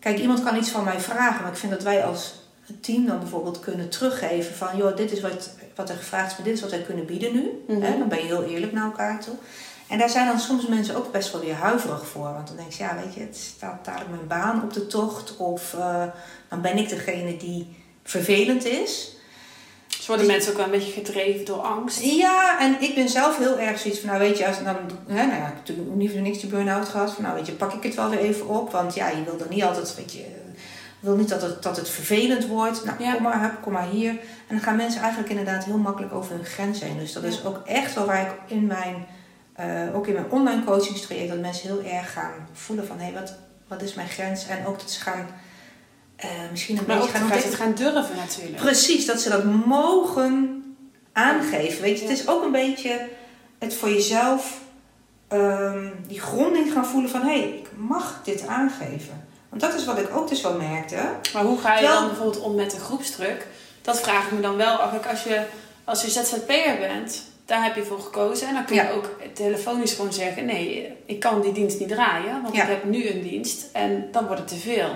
kijk, iemand kan iets van mij vragen, maar ik vind dat wij als team dan bijvoorbeeld kunnen teruggeven van, joh, dit is wat, wat er gevraagd is, maar dit is wat wij kunnen bieden nu. Hè, dan ben je heel eerlijk naar elkaar toe. En daar zijn dan soms mensen ook best wel weer huiverig voor. Want dan denk je, ja, weet je, het staat dadelijk mijn baan op de tocht. Of uh, dan ben ik degene die vervelend is. dus worden mensen ook wel een beetje gedreven door angst. Ja, en ik ben zelf heel erg zoiets van, nou weet je, als, dan, hè, nou ja, ik heb natuurlijk niet niks die burn-out gehad. Van, nou weet je, pak ik het wel weer even op. Want ja, je wil dan niet altijd, weet je, je wil niet dat het, dat het vervelend wordt. Nou, Ja. kom maar, hup, kom maar hier. En dan gaan mensen eigenlijk inderdaad heel makkelijk over hun grens heen. Dus dat Ja. is ook echt wel waar ik in mijn, eh, ook in mijn online coachingstraject, dat mensen heel erg gaan voelen van, hé, wat, wat is mijn grens? En ook dat ze gaan, eh, misschien een Maar beetje gaan het gaan durven natuurlijk. Precies, dat ze dat mogen aangeven. Weet je, het is ook een beetje het voor jezelf ehm, die gronding gaan voelen van hé, hey, ik mag dit aangeven. Want dat is wat ik ook dus wel merkte. Maar hoe ga je Terwijl- dan bijvoorbeeld om met een groepsdruk? Dat vraag ik me dan wel af. Als je, als je ZZP'er bent, daar heb je voor gekozen. En dan kun je ook telefonisch gewoon zeggen: nee, ik kan die dienst niet draaien, want ik heb nu een dienst en dan wordt het te veel.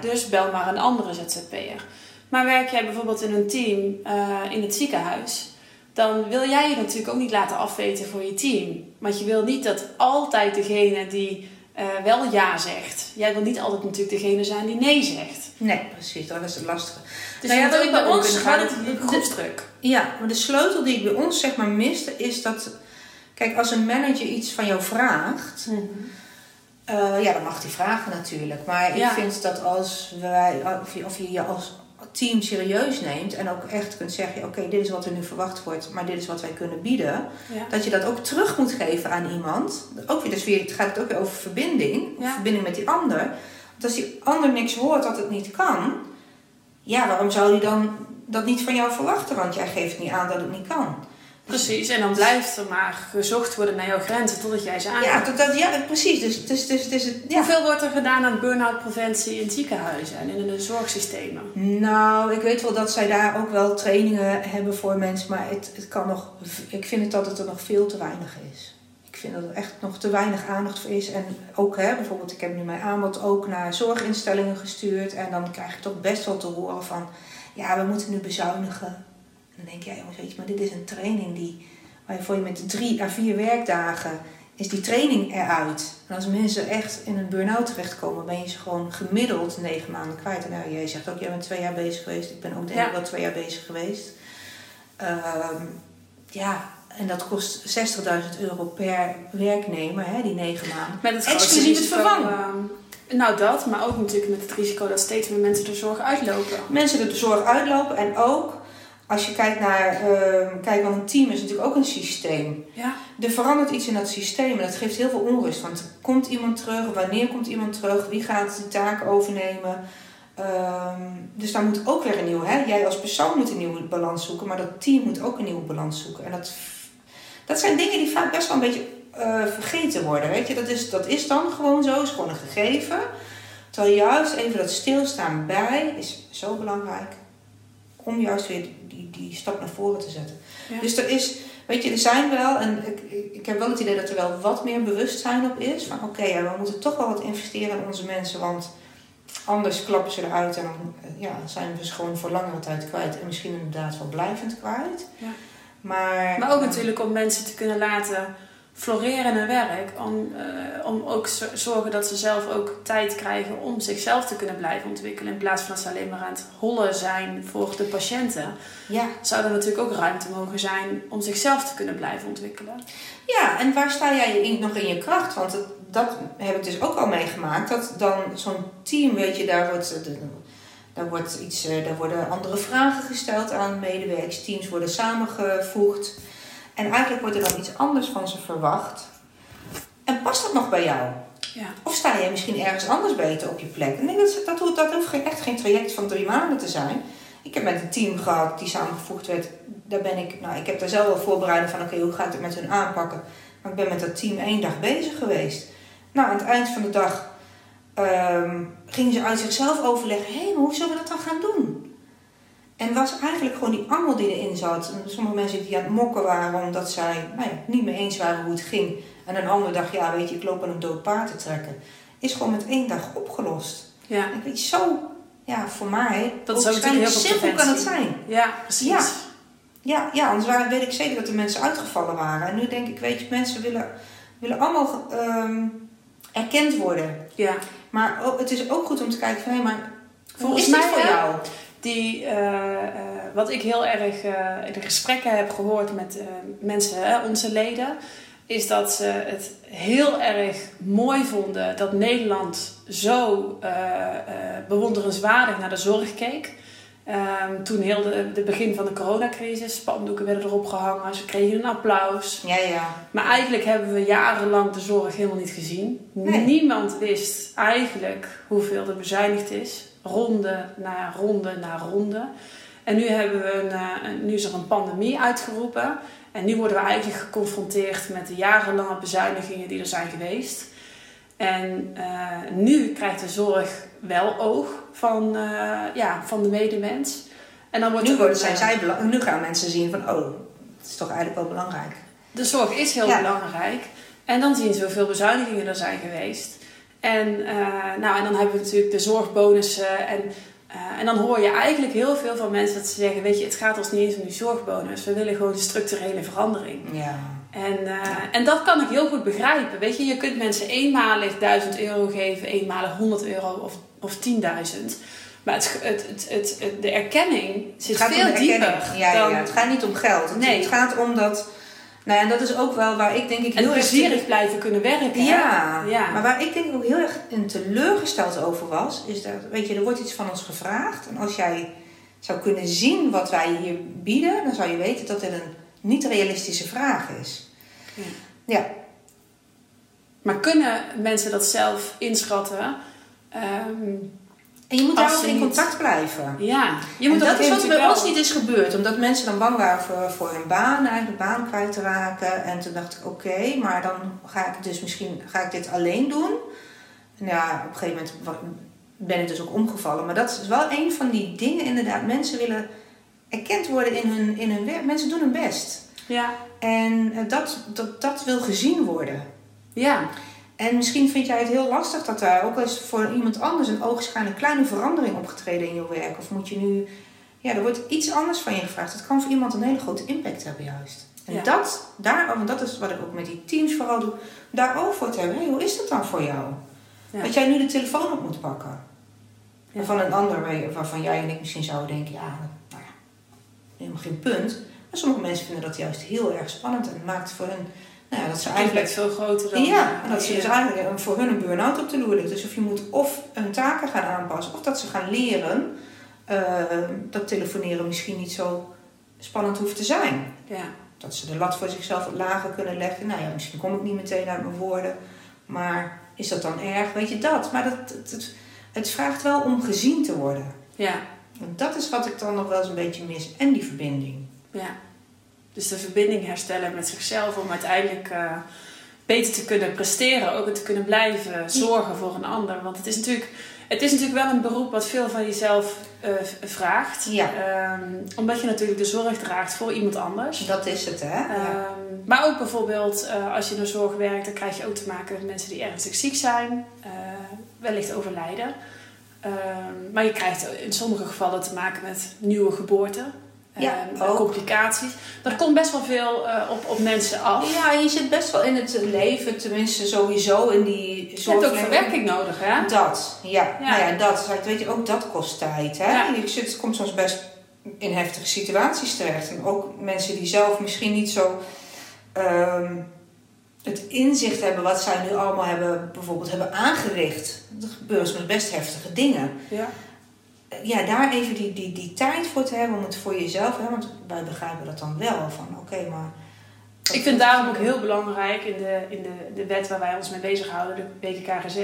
Dus bel maar een andere ZZP'er. Maar werk jij bijvoorbeeld in een team uh, in het ziekenhuis, dan wil jij je natuurlijk ook niet laten afweten voor je team. Want je wil niet dat altijd degene die uh, wel ja zegt. Jij wil niet altijd natuurlijk degene zijn die nee zegt. Nee, precies. Dat is het lastige. Dus nou ja, wat ik bij ons gaat het groepsdruk. Ja, maar de sleutel die ik bij ons zeg maar miste is dat... Kijk, als een manager iets van jou vraagt... Mm ja, dan mag hij vragen natuurlijk. Maar ik vind dat als wij... Of je, of je je als team serieus neemt en ook echt kunt zeggen: Oké, dit is wat er nu verwacht wordt, maar dit is wat wij kunnen bieden. Dat je dat ook terug moet geven aan iemand. Ook weer, dus weer, het gaat het ook weer over verbinding, verbinding met die ander. Want als die ander niks hoort dat het niet kan, ja, waarom zou hij dan dat niet van jou verwachten? Want jij geeft niet aan dat het niet kan. Precies, en dan blijft er maar gezocht worden naar jouw grenzen totdat jij ze aangeeft. Ja, ja precies. Dus, dus, dus, dus, ja. Hoeveel wordt er gedaan aan burn-out preventie in ziekenhuizen en in de zorgsystemen? Nou, ik weet wel dat zij daar ook wel trainingen hebben voor mensen, maar het, het kan nog, ik vind het dat het er nog veel te weinig is. Ik vind dat er echt nog te weinig aandacht voor is. En ook hè, bijvoorbeeld, ik heb nu mijn aanbod ook naar zorginstellingen gestuurd en dan krijg ik toch best wel te horen van, ja, we moeten nu bezuinigen dan denk je, ja jongens, weet je, maar dit is een training die, waarvoor je met drie à vier werkdagen is die training eruit. En als mensen echt in een burn-out terechtkomen, ben je ze gewoon gemiddeld negen maanden kwijt. En nou, jij zegt ook, jij bent twee jaar bezig geweest. Ik ben ook denk ik wel twee jaar bezig geweest. Ehm, ja, en dat kost 60.000 euro per werknemer, hè, die negen maanden. Met het Exclusief het vervangen. Uh, nou dat, maar ook natuurlijk met het risico dat steeds meer mensen de zorg uitlopen. Mensen de zorg uitlopen en ook als je kijkt naar, uh, kijk, want een team is natuurlijk ook een systeem. Ja. Er verandert iets in dat systeem en dat geeft heel veel onrust. Want komt iemand terug? Wanneer komt iemand terug? Wie gaat die taak overnemen? Ehm, dus daar moet ook weer een nieuwe, hè? Jij als persoon moet een nieuwe balans zoeken, maar dat team moet ook een nieuwe balans zoeken. En dat, dat zijn dingen die vaak best wel een beetje uh, vergeten worden. Weet je? Dat, is, dat is dan gewoon zo, is gewoon een gegeven. Terwijl juist even dat stilstaan bij is zo belangrijk om juist weer die, die stap naar voren te zetten. Dus er is, weet je, er zijn wel, en ik, ik heb wel het idee dat er wel wat meer bewustzijn op is. Van oké, ja, we moeten toch wel wat investeren in onze mensen, want anders klappen ze eruit en dan ja, zijn we ze gewoon voor langere tijd kwijt. En misschien inderdaad wel blijvend kwijt. Ja. Maar, maar ook natuurlijk om mensen te kunnen laten floreren in werk. Om, uh, om ook zorgen dat ze zelf ook tijd krijgen om zichzelf te kunnen blijven ontwikkelen. In plaats van dat ze alleen maar aan het hollen zijn voor de patiënten. Ja. Zou er natuurlijk ook ruimte mogen zijn om zichzelf te kunnen blijven ontwikkelen. Ja, en waar sta jij in, nog in je kracht? Want het, dat heb ik dus ook al meegemaakt. Dat dan zo'n team, weet je, daar wordt... Daar, wordt iets, eh, daar worden andere vragen gesteld aan medewerkers. Teams worden samengevoegd. En eigenlijk wordt er dan iets anders van ze verwacht. En past dat nog bij jou? Ja. Of sta jij misschien ergens anders beter op je plek? Nee, dat, dat, hoeft, dat hoeft echt geen traject van drie maanden te zijn. Ik heb met een team gehad die samengevoegd werd. Daar ben ik, nou, ik heb daar zelf wel voorbereiding van, oké, hoe ga ik het met hun aanpakken? Maar ik ben met dat team één dag bezig geweest. Nou, aan het eind van de dag um, gingen ze uit zichzelf overleggen: hé, hey, maar hoe zullen we dat dan gaan doen? En was eigenlijk gewoon die angel die erin zat. sommige mensen die aan het mokken waren omdat zij nou ja, niet meer eens waren hoe het ging. En een andere dag, ja weet je, ik loop aan een dood paard te trekken. Is gewoon met één dag opgelost. Ja. En weet zo, ja, voor mij, dat is ook heel simpel kan het zijn. Ja, precies. Ja, ja, ja anders waren, weet ik zeker dat de mensen uitgevallen waren. En nu denk ik, weet je, mensen willen, willen allemaal um, erkend worden. Ja. Maar het is ook goed om te kijken van, hé, maar Volgens mij, voor jou? die, uh, uh, wat ik heel erg in de gesprekken heb gehoord met mensen, onze leden, is dat ze het heel erg mooi vonden dat Nederland zo bewonderenswaardig naar de zorg keek. Um, toen heel de, de, begin van de coronacrisis, spandoeken werden erop gehangen, ze kregen een applaus. Ja, ja. Maar eigenlijk hebben we jarenlang de zorg helemaal niet gezien. Nee. Niemand wist eigenlijk hoeveel er bezuinigd is ronde na ronde na ronde. En nu, hebben we een, uh, nu is er een pandemie uitgeroepen. En nu worden we eigenlijk geconfronteerd met de jarenlange bezuinigingen die er zijn geweest. En uh, nu krijgt de zorg wel oog van, uh, ja, van de medemens. En dan wordt nu, worden, zijn zij nu gaan mensen zien van, oh, Dat is toch eigenlijk wel belangrijk. De zorg is heel Ja. belangrijk. En dan zien ze hoeveel bezuinigingen er zijn geweest. En, eh, nou, en dan hebben we natuurlijk de zorgbonussen. En, eh, en dan hoor je eigenlijk heel veel van mensen dat ze zeggen: Weet je, het gaat ons niet eens om die zorgbonus. We willen gewoon structurele verandering. Ja. En, eh, en dat kan ik heel goed begrijpen. Weet je, je kunt mensen eenmalig 1000 euro geven, eenmalig 100 euro of, of 10.000. Maar het, het, het, de erkenning zit Het gaat veel dieper. Ja, dan, ja, het gaat niet om geld. Nee. het gaat om dat... Nou ja, en dat is ook wel waar ik denk ik En heel erg... blijven kunnen werken. Ja, ja. maar waar ik denk ik ook heel erg in teleurgesteld over was, is dat, weet je, er wordt iets van ons gevraagd. En als jij zou kunnen zien wat wij hier bieden, dan zou je weten dat dit een niet realistische vraag is. Ja. Ja, Maar kunnen mensen dat zelf inschatten? Ehm, en je moet daarover ze in niet- contact blijven. ja, je moet dat is wat bij ons niet is gebeurd, omdat mensen dan bang waren voor, voor hun baan, eigen baan kwijt te raken. En toen dacht ik, oké, maar dan ga ik dus misschien ga ik dit alleen doen. En ja, op een gegeven moment ben ik dus ook omgevallen. Maar dat is wel een van die dingen, inderdaad. Mensen willen erkend worden in hun, in hun werk. Mensen doen hun best. Ja, En eh, dat, dat, dat wil gezien worden. ja, En misschien vind jij het heel lastig dat daar ook eens voor iemand anders een ogenschijnlijk kleine verandering opgetreden in je werk. Of moet je nu, ja, er wordt iets anders van je gevraagd. Dat kan voor iemand een hele grote impact hebben, juist. En Ja. dat, daar, want dat is wat ik ook met die teams vooral doe, daarover te hebben. Hey, hoe is dat dan voor jou? Ja. Dat jij nu de telefoon op moet pakken. Ja. Van een ander waar- waarvan jij en ik misschien zouden denken, ja, ja, helemaal geen punt. Maar sommige mensen vinden dat juist heel erg spannend en maakt voor hen, nou ja, dat ze eigenlijk veel groter dan... ja, en dat ze dus eigenlijk voor hun een burn-out op de loer ligt. Dus of je moet of hun taken gaan aanpassen, of dat ze gaan leren eh, dat telefoneren misschien niet zo spannend hoeft te zijn. Ja, Dat ze de lat voor zichzelf wat lager kunnen leggen. Nou ja, misschien kom ik niet meteen uit mijn woorden, maar is dat dan erg? Weet je dat? Maar dat, het, het, het vraagt wel om gezien te worden. ja, En dat is wat ik dan nog wel eens een beetje mis. En die verbinding. ja. Dus de verbinding herstellen met zichzelf om uiteindelijk eh, beter te kunnen presteren. Ook te kunnen blijven zorgen voor een ander. Want het is natuurlijk, het is natuurlijk wel een beroep wat veel van jezelf eh, vraagt. Ja. Ehm, omdat je natuurlijk de zorg draagt voor iemand anders. Dat is het, hè? Ja. Ehm, maar ook bijvoorbeeld eh, als je in de zorg werkt, dan krijg je ook te maken met mensen die ernstig ziek zijn, wellicht overlijden. Ehm, maar je krijgt in sommige gevallen te maken met nieuwe geboorten, Ja, ehm, ook. complicaties. Dat komt best wel veel eh, op, op mensen af. Ja, je zit best wel in het leven, tenminste sowieso in die Je hebt ook verwerking nodig, hè? Dat, ja. Ja. Nou ja, dat. Weet je, ook dat kost tijd. Hè? Ja. Je zit, komt soms best in heftige situaties terecht. En ook mensen die zelf misschien niet zo ehm, het inzicht hebben wat zij nu allemaal hebben, bijvoorbeeld hebben aangericht. Er gebeuren soms best heftige dingen. Ja. Ja, daar even die, die, die tijd voor te hebben om het voor jezelf, hè, want wij begrijpen dat dan wel. Van oké, maar. Ik vind daarom ook heel belangrijk in de, in de, de wet waar wij ons mee bezighouden, de BKKGZ,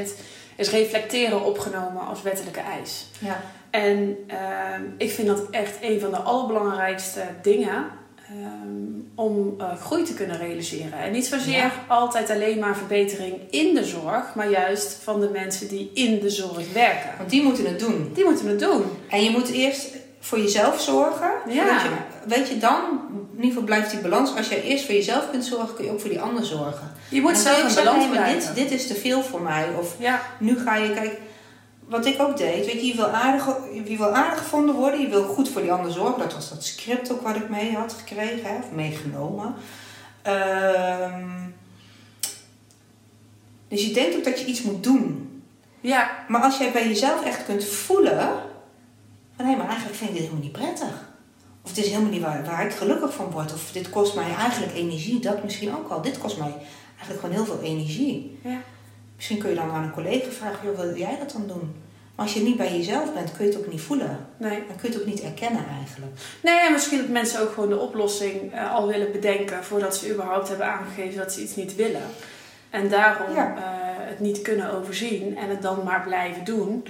is reflecteren opgenomen als wettelijke eis. Ja, En ehm, ik vind dat echt een van de allerbelangrijkste dingen ehm, om eh, groei te kunnen realiseren. En niet zozeer Ja. altijd alleen maar verbetering in de zorg, maar juist van de mensen die in de zorg werken. want die moeten het doen. Die moeten het doen. En je moet eerst voor jezelf zorgen. Ja. Voordat je, weet je, dan, in ieder geval blijft die balans. Als jij eerst voor jezelf kunt zorgen, kun je ook voor die ander zorgen. Je moet zelf een zeggen, balans dit, dit is te veel voor mij. Of Ja, nu ga je, kijk, wat ik ook deed. Weet je, je wil, aardig, je wil aardig gevonden worden. Je wil goed voor die ander zorgen. Dat was dat script ook wat ik mee had gekregen. Hè, of meegenomen. Ehm, dus je denkt ook dat je iets moet doen. ja, Maar als jij bij jezelf echt kunt voelen van hé, maar eigenlijk vind ik dit helemaal niet prettig. Of het is helemaal niet waar, waar ik gelukkig van word. Of dit kost mij eigenlijk energie. Dat misschien ook al. Dit kost mij eigenlijk gewoon heel veel energie. ja. Misschien kun je dan aan een collega vragen, joh, wil jij dat dan doen? Maar als je niet bij jezelf bent, kun je het ook niet voelen. Nee. Dan kun je het ook niet erkennen eigenlijk. Nee, en misschien dat mensen ook gewoon de oplossing eh, al willen bedenken voordat ze überhaupt hebben aangegeven dat ze iets niet willen. En daarom Ja. eh, het niet kunnen overzien en het dan maar blijven doen.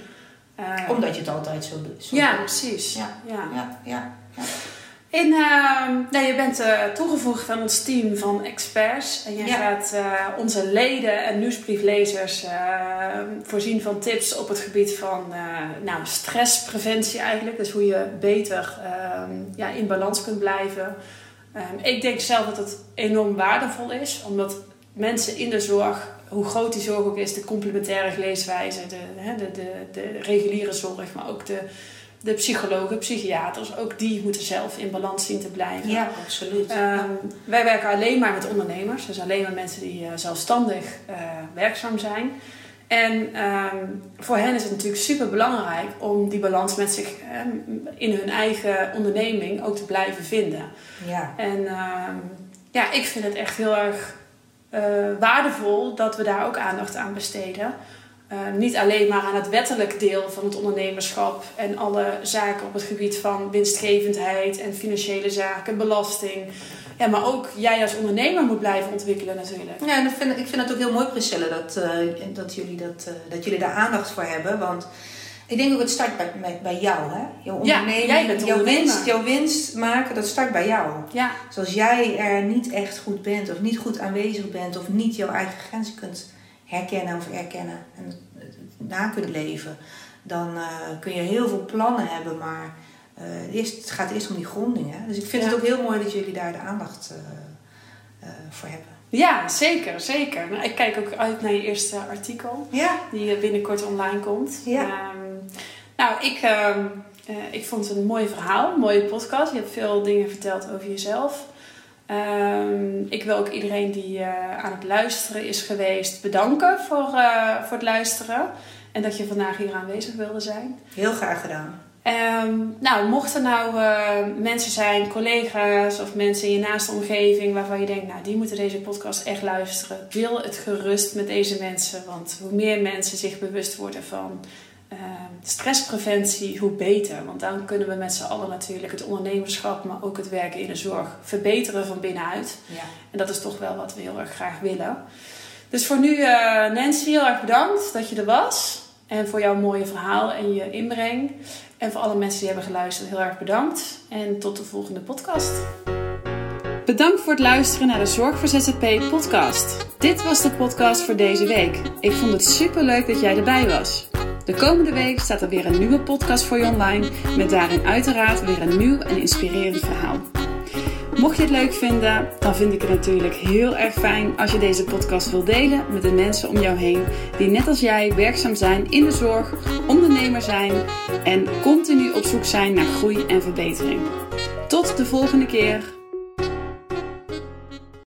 Eh, Omdat je het altijd zo ja, doet. precies. Ja. Ja. Ja, ja, ja. In, ehm, nou, je bent eh, toegevoegd aan ons team van experts. En je Ja. gaat eh, onze leden en nieuwsbrieflezers eh, voorzien van tips op het gebied van nou, stresspreventie eigenlijk. Dus hoe je beter ehm, ja, in balans kunt blijven. Ehm, ik denk zelf dat het enorm waardevol is, omdat mensen in de zorg, hoe groot die zorg ook is, de complementaire leeswijze, de, de, de, de reguliere zorg, maar ook de, de psychologen, psychiaters, ook die moeten zelf in balans zien te blijven. Ja, absoluut. Ehm, wij werken alleen maar met ondernemers, dus alleen maar mensen die uh, zelfstandig uh, werkzaam zijn. En um, voor hen is het natuurlijk super belangrijk om die balans met zich um, in hun eigen onderneming ook te blijven vinden. Ja. En ja, ik vind het echt heel erg uh, waardevol dat we daar ook aandacht aan besteden. Uh, niet alleen maar aan het wettelijk deel van het ondernemerschap en alle zaken op het gebied van winstgevendheid en financiële zaken, belasting. Ja, maar ook jij als ondernemer moet blijven ontwikkelen natuurlijk. Ja, en dat vind, ik vind het ook heel mooi, Priscilla, dat, uh, dat, jullie dat, uh, dat jullie daar aandacht voor hebben. Want ik denk ook het start bij, bij, bij jou, hè? Jouw onderneming, ja, jij jouw winst, jouw winst maken, dat start bij jou. Ja. Dus als jij er niet echt goed bent of niet goed aanwezig bent of niet jouw eigen grenzen kunt herkennen of erkennen en na kunt leven, dan uh, kun je heel veel plannen hebben, maar uh, eerst, het gaat eerst om die gronding. Hè? Dus ik vind ja. het ook heel mooi dat jullie daar de aandacht uh, voor hebben. Ja, zeker, zeker. Nou, ik kijk ook uit naar je eerste artikel, ja. die binnenkort online komt. Ja. Um, nou, ik, uh, ik vond het een mooi verhaal, een mooie podcast. Je hebt veel dingen verteld over jezelf. Um, ik wil ook iedereen die uh, aan het luisteren is geweest bedanken voor, uh, voor het luisteren. En dat je vandaag hier aanwezig wilde zijn. Heel graag gedaan. Um, nou, mochten nou uh, mensen zijn, collega's of mensen in je naaste omgeving waarvan je denkt, nou, die moeten deze podcast echt luisteren. Deel het gerust met deze mensen, want hoe meer mensen zich bewust worden van uh, stresspreventie, hoe beter. Want dan kunnen we met z'n allen natuurlijk het ondernemerschap, maar ook het werken in de zorg verbeteren van binnenuit. Ja. En dat is toch wel wat we heel erg graag willen. Dus voor nu, uh, Nancy, heel erg bedankt dat je er was. En voor jouw mooie verhaal en je inbreng. En voor alle mensen die hebben geluisterd, heel erg bedankt. En tot de volgende podcast. Bedankt voor het luisteren naar de Zorg voor ZZP podcast. Dit was de podcast voor deze week. Ik vond het super leuk dat jij erbij was. De komende week staat er weer een nieuwe podcast voor je online. Met daarin uiteraard weer een nieuw en inspirerend verhaal. Mocht je het leuk vinden, dan vind ik het natuurlijk heel erg fijn als je deze podcast wil delen met de mensen om jou heen die net als jij werkzaam zijn in de zorg, ondernemer zijn en continu op zoek zijn naar groei en verbetering. Tot de volgende keer.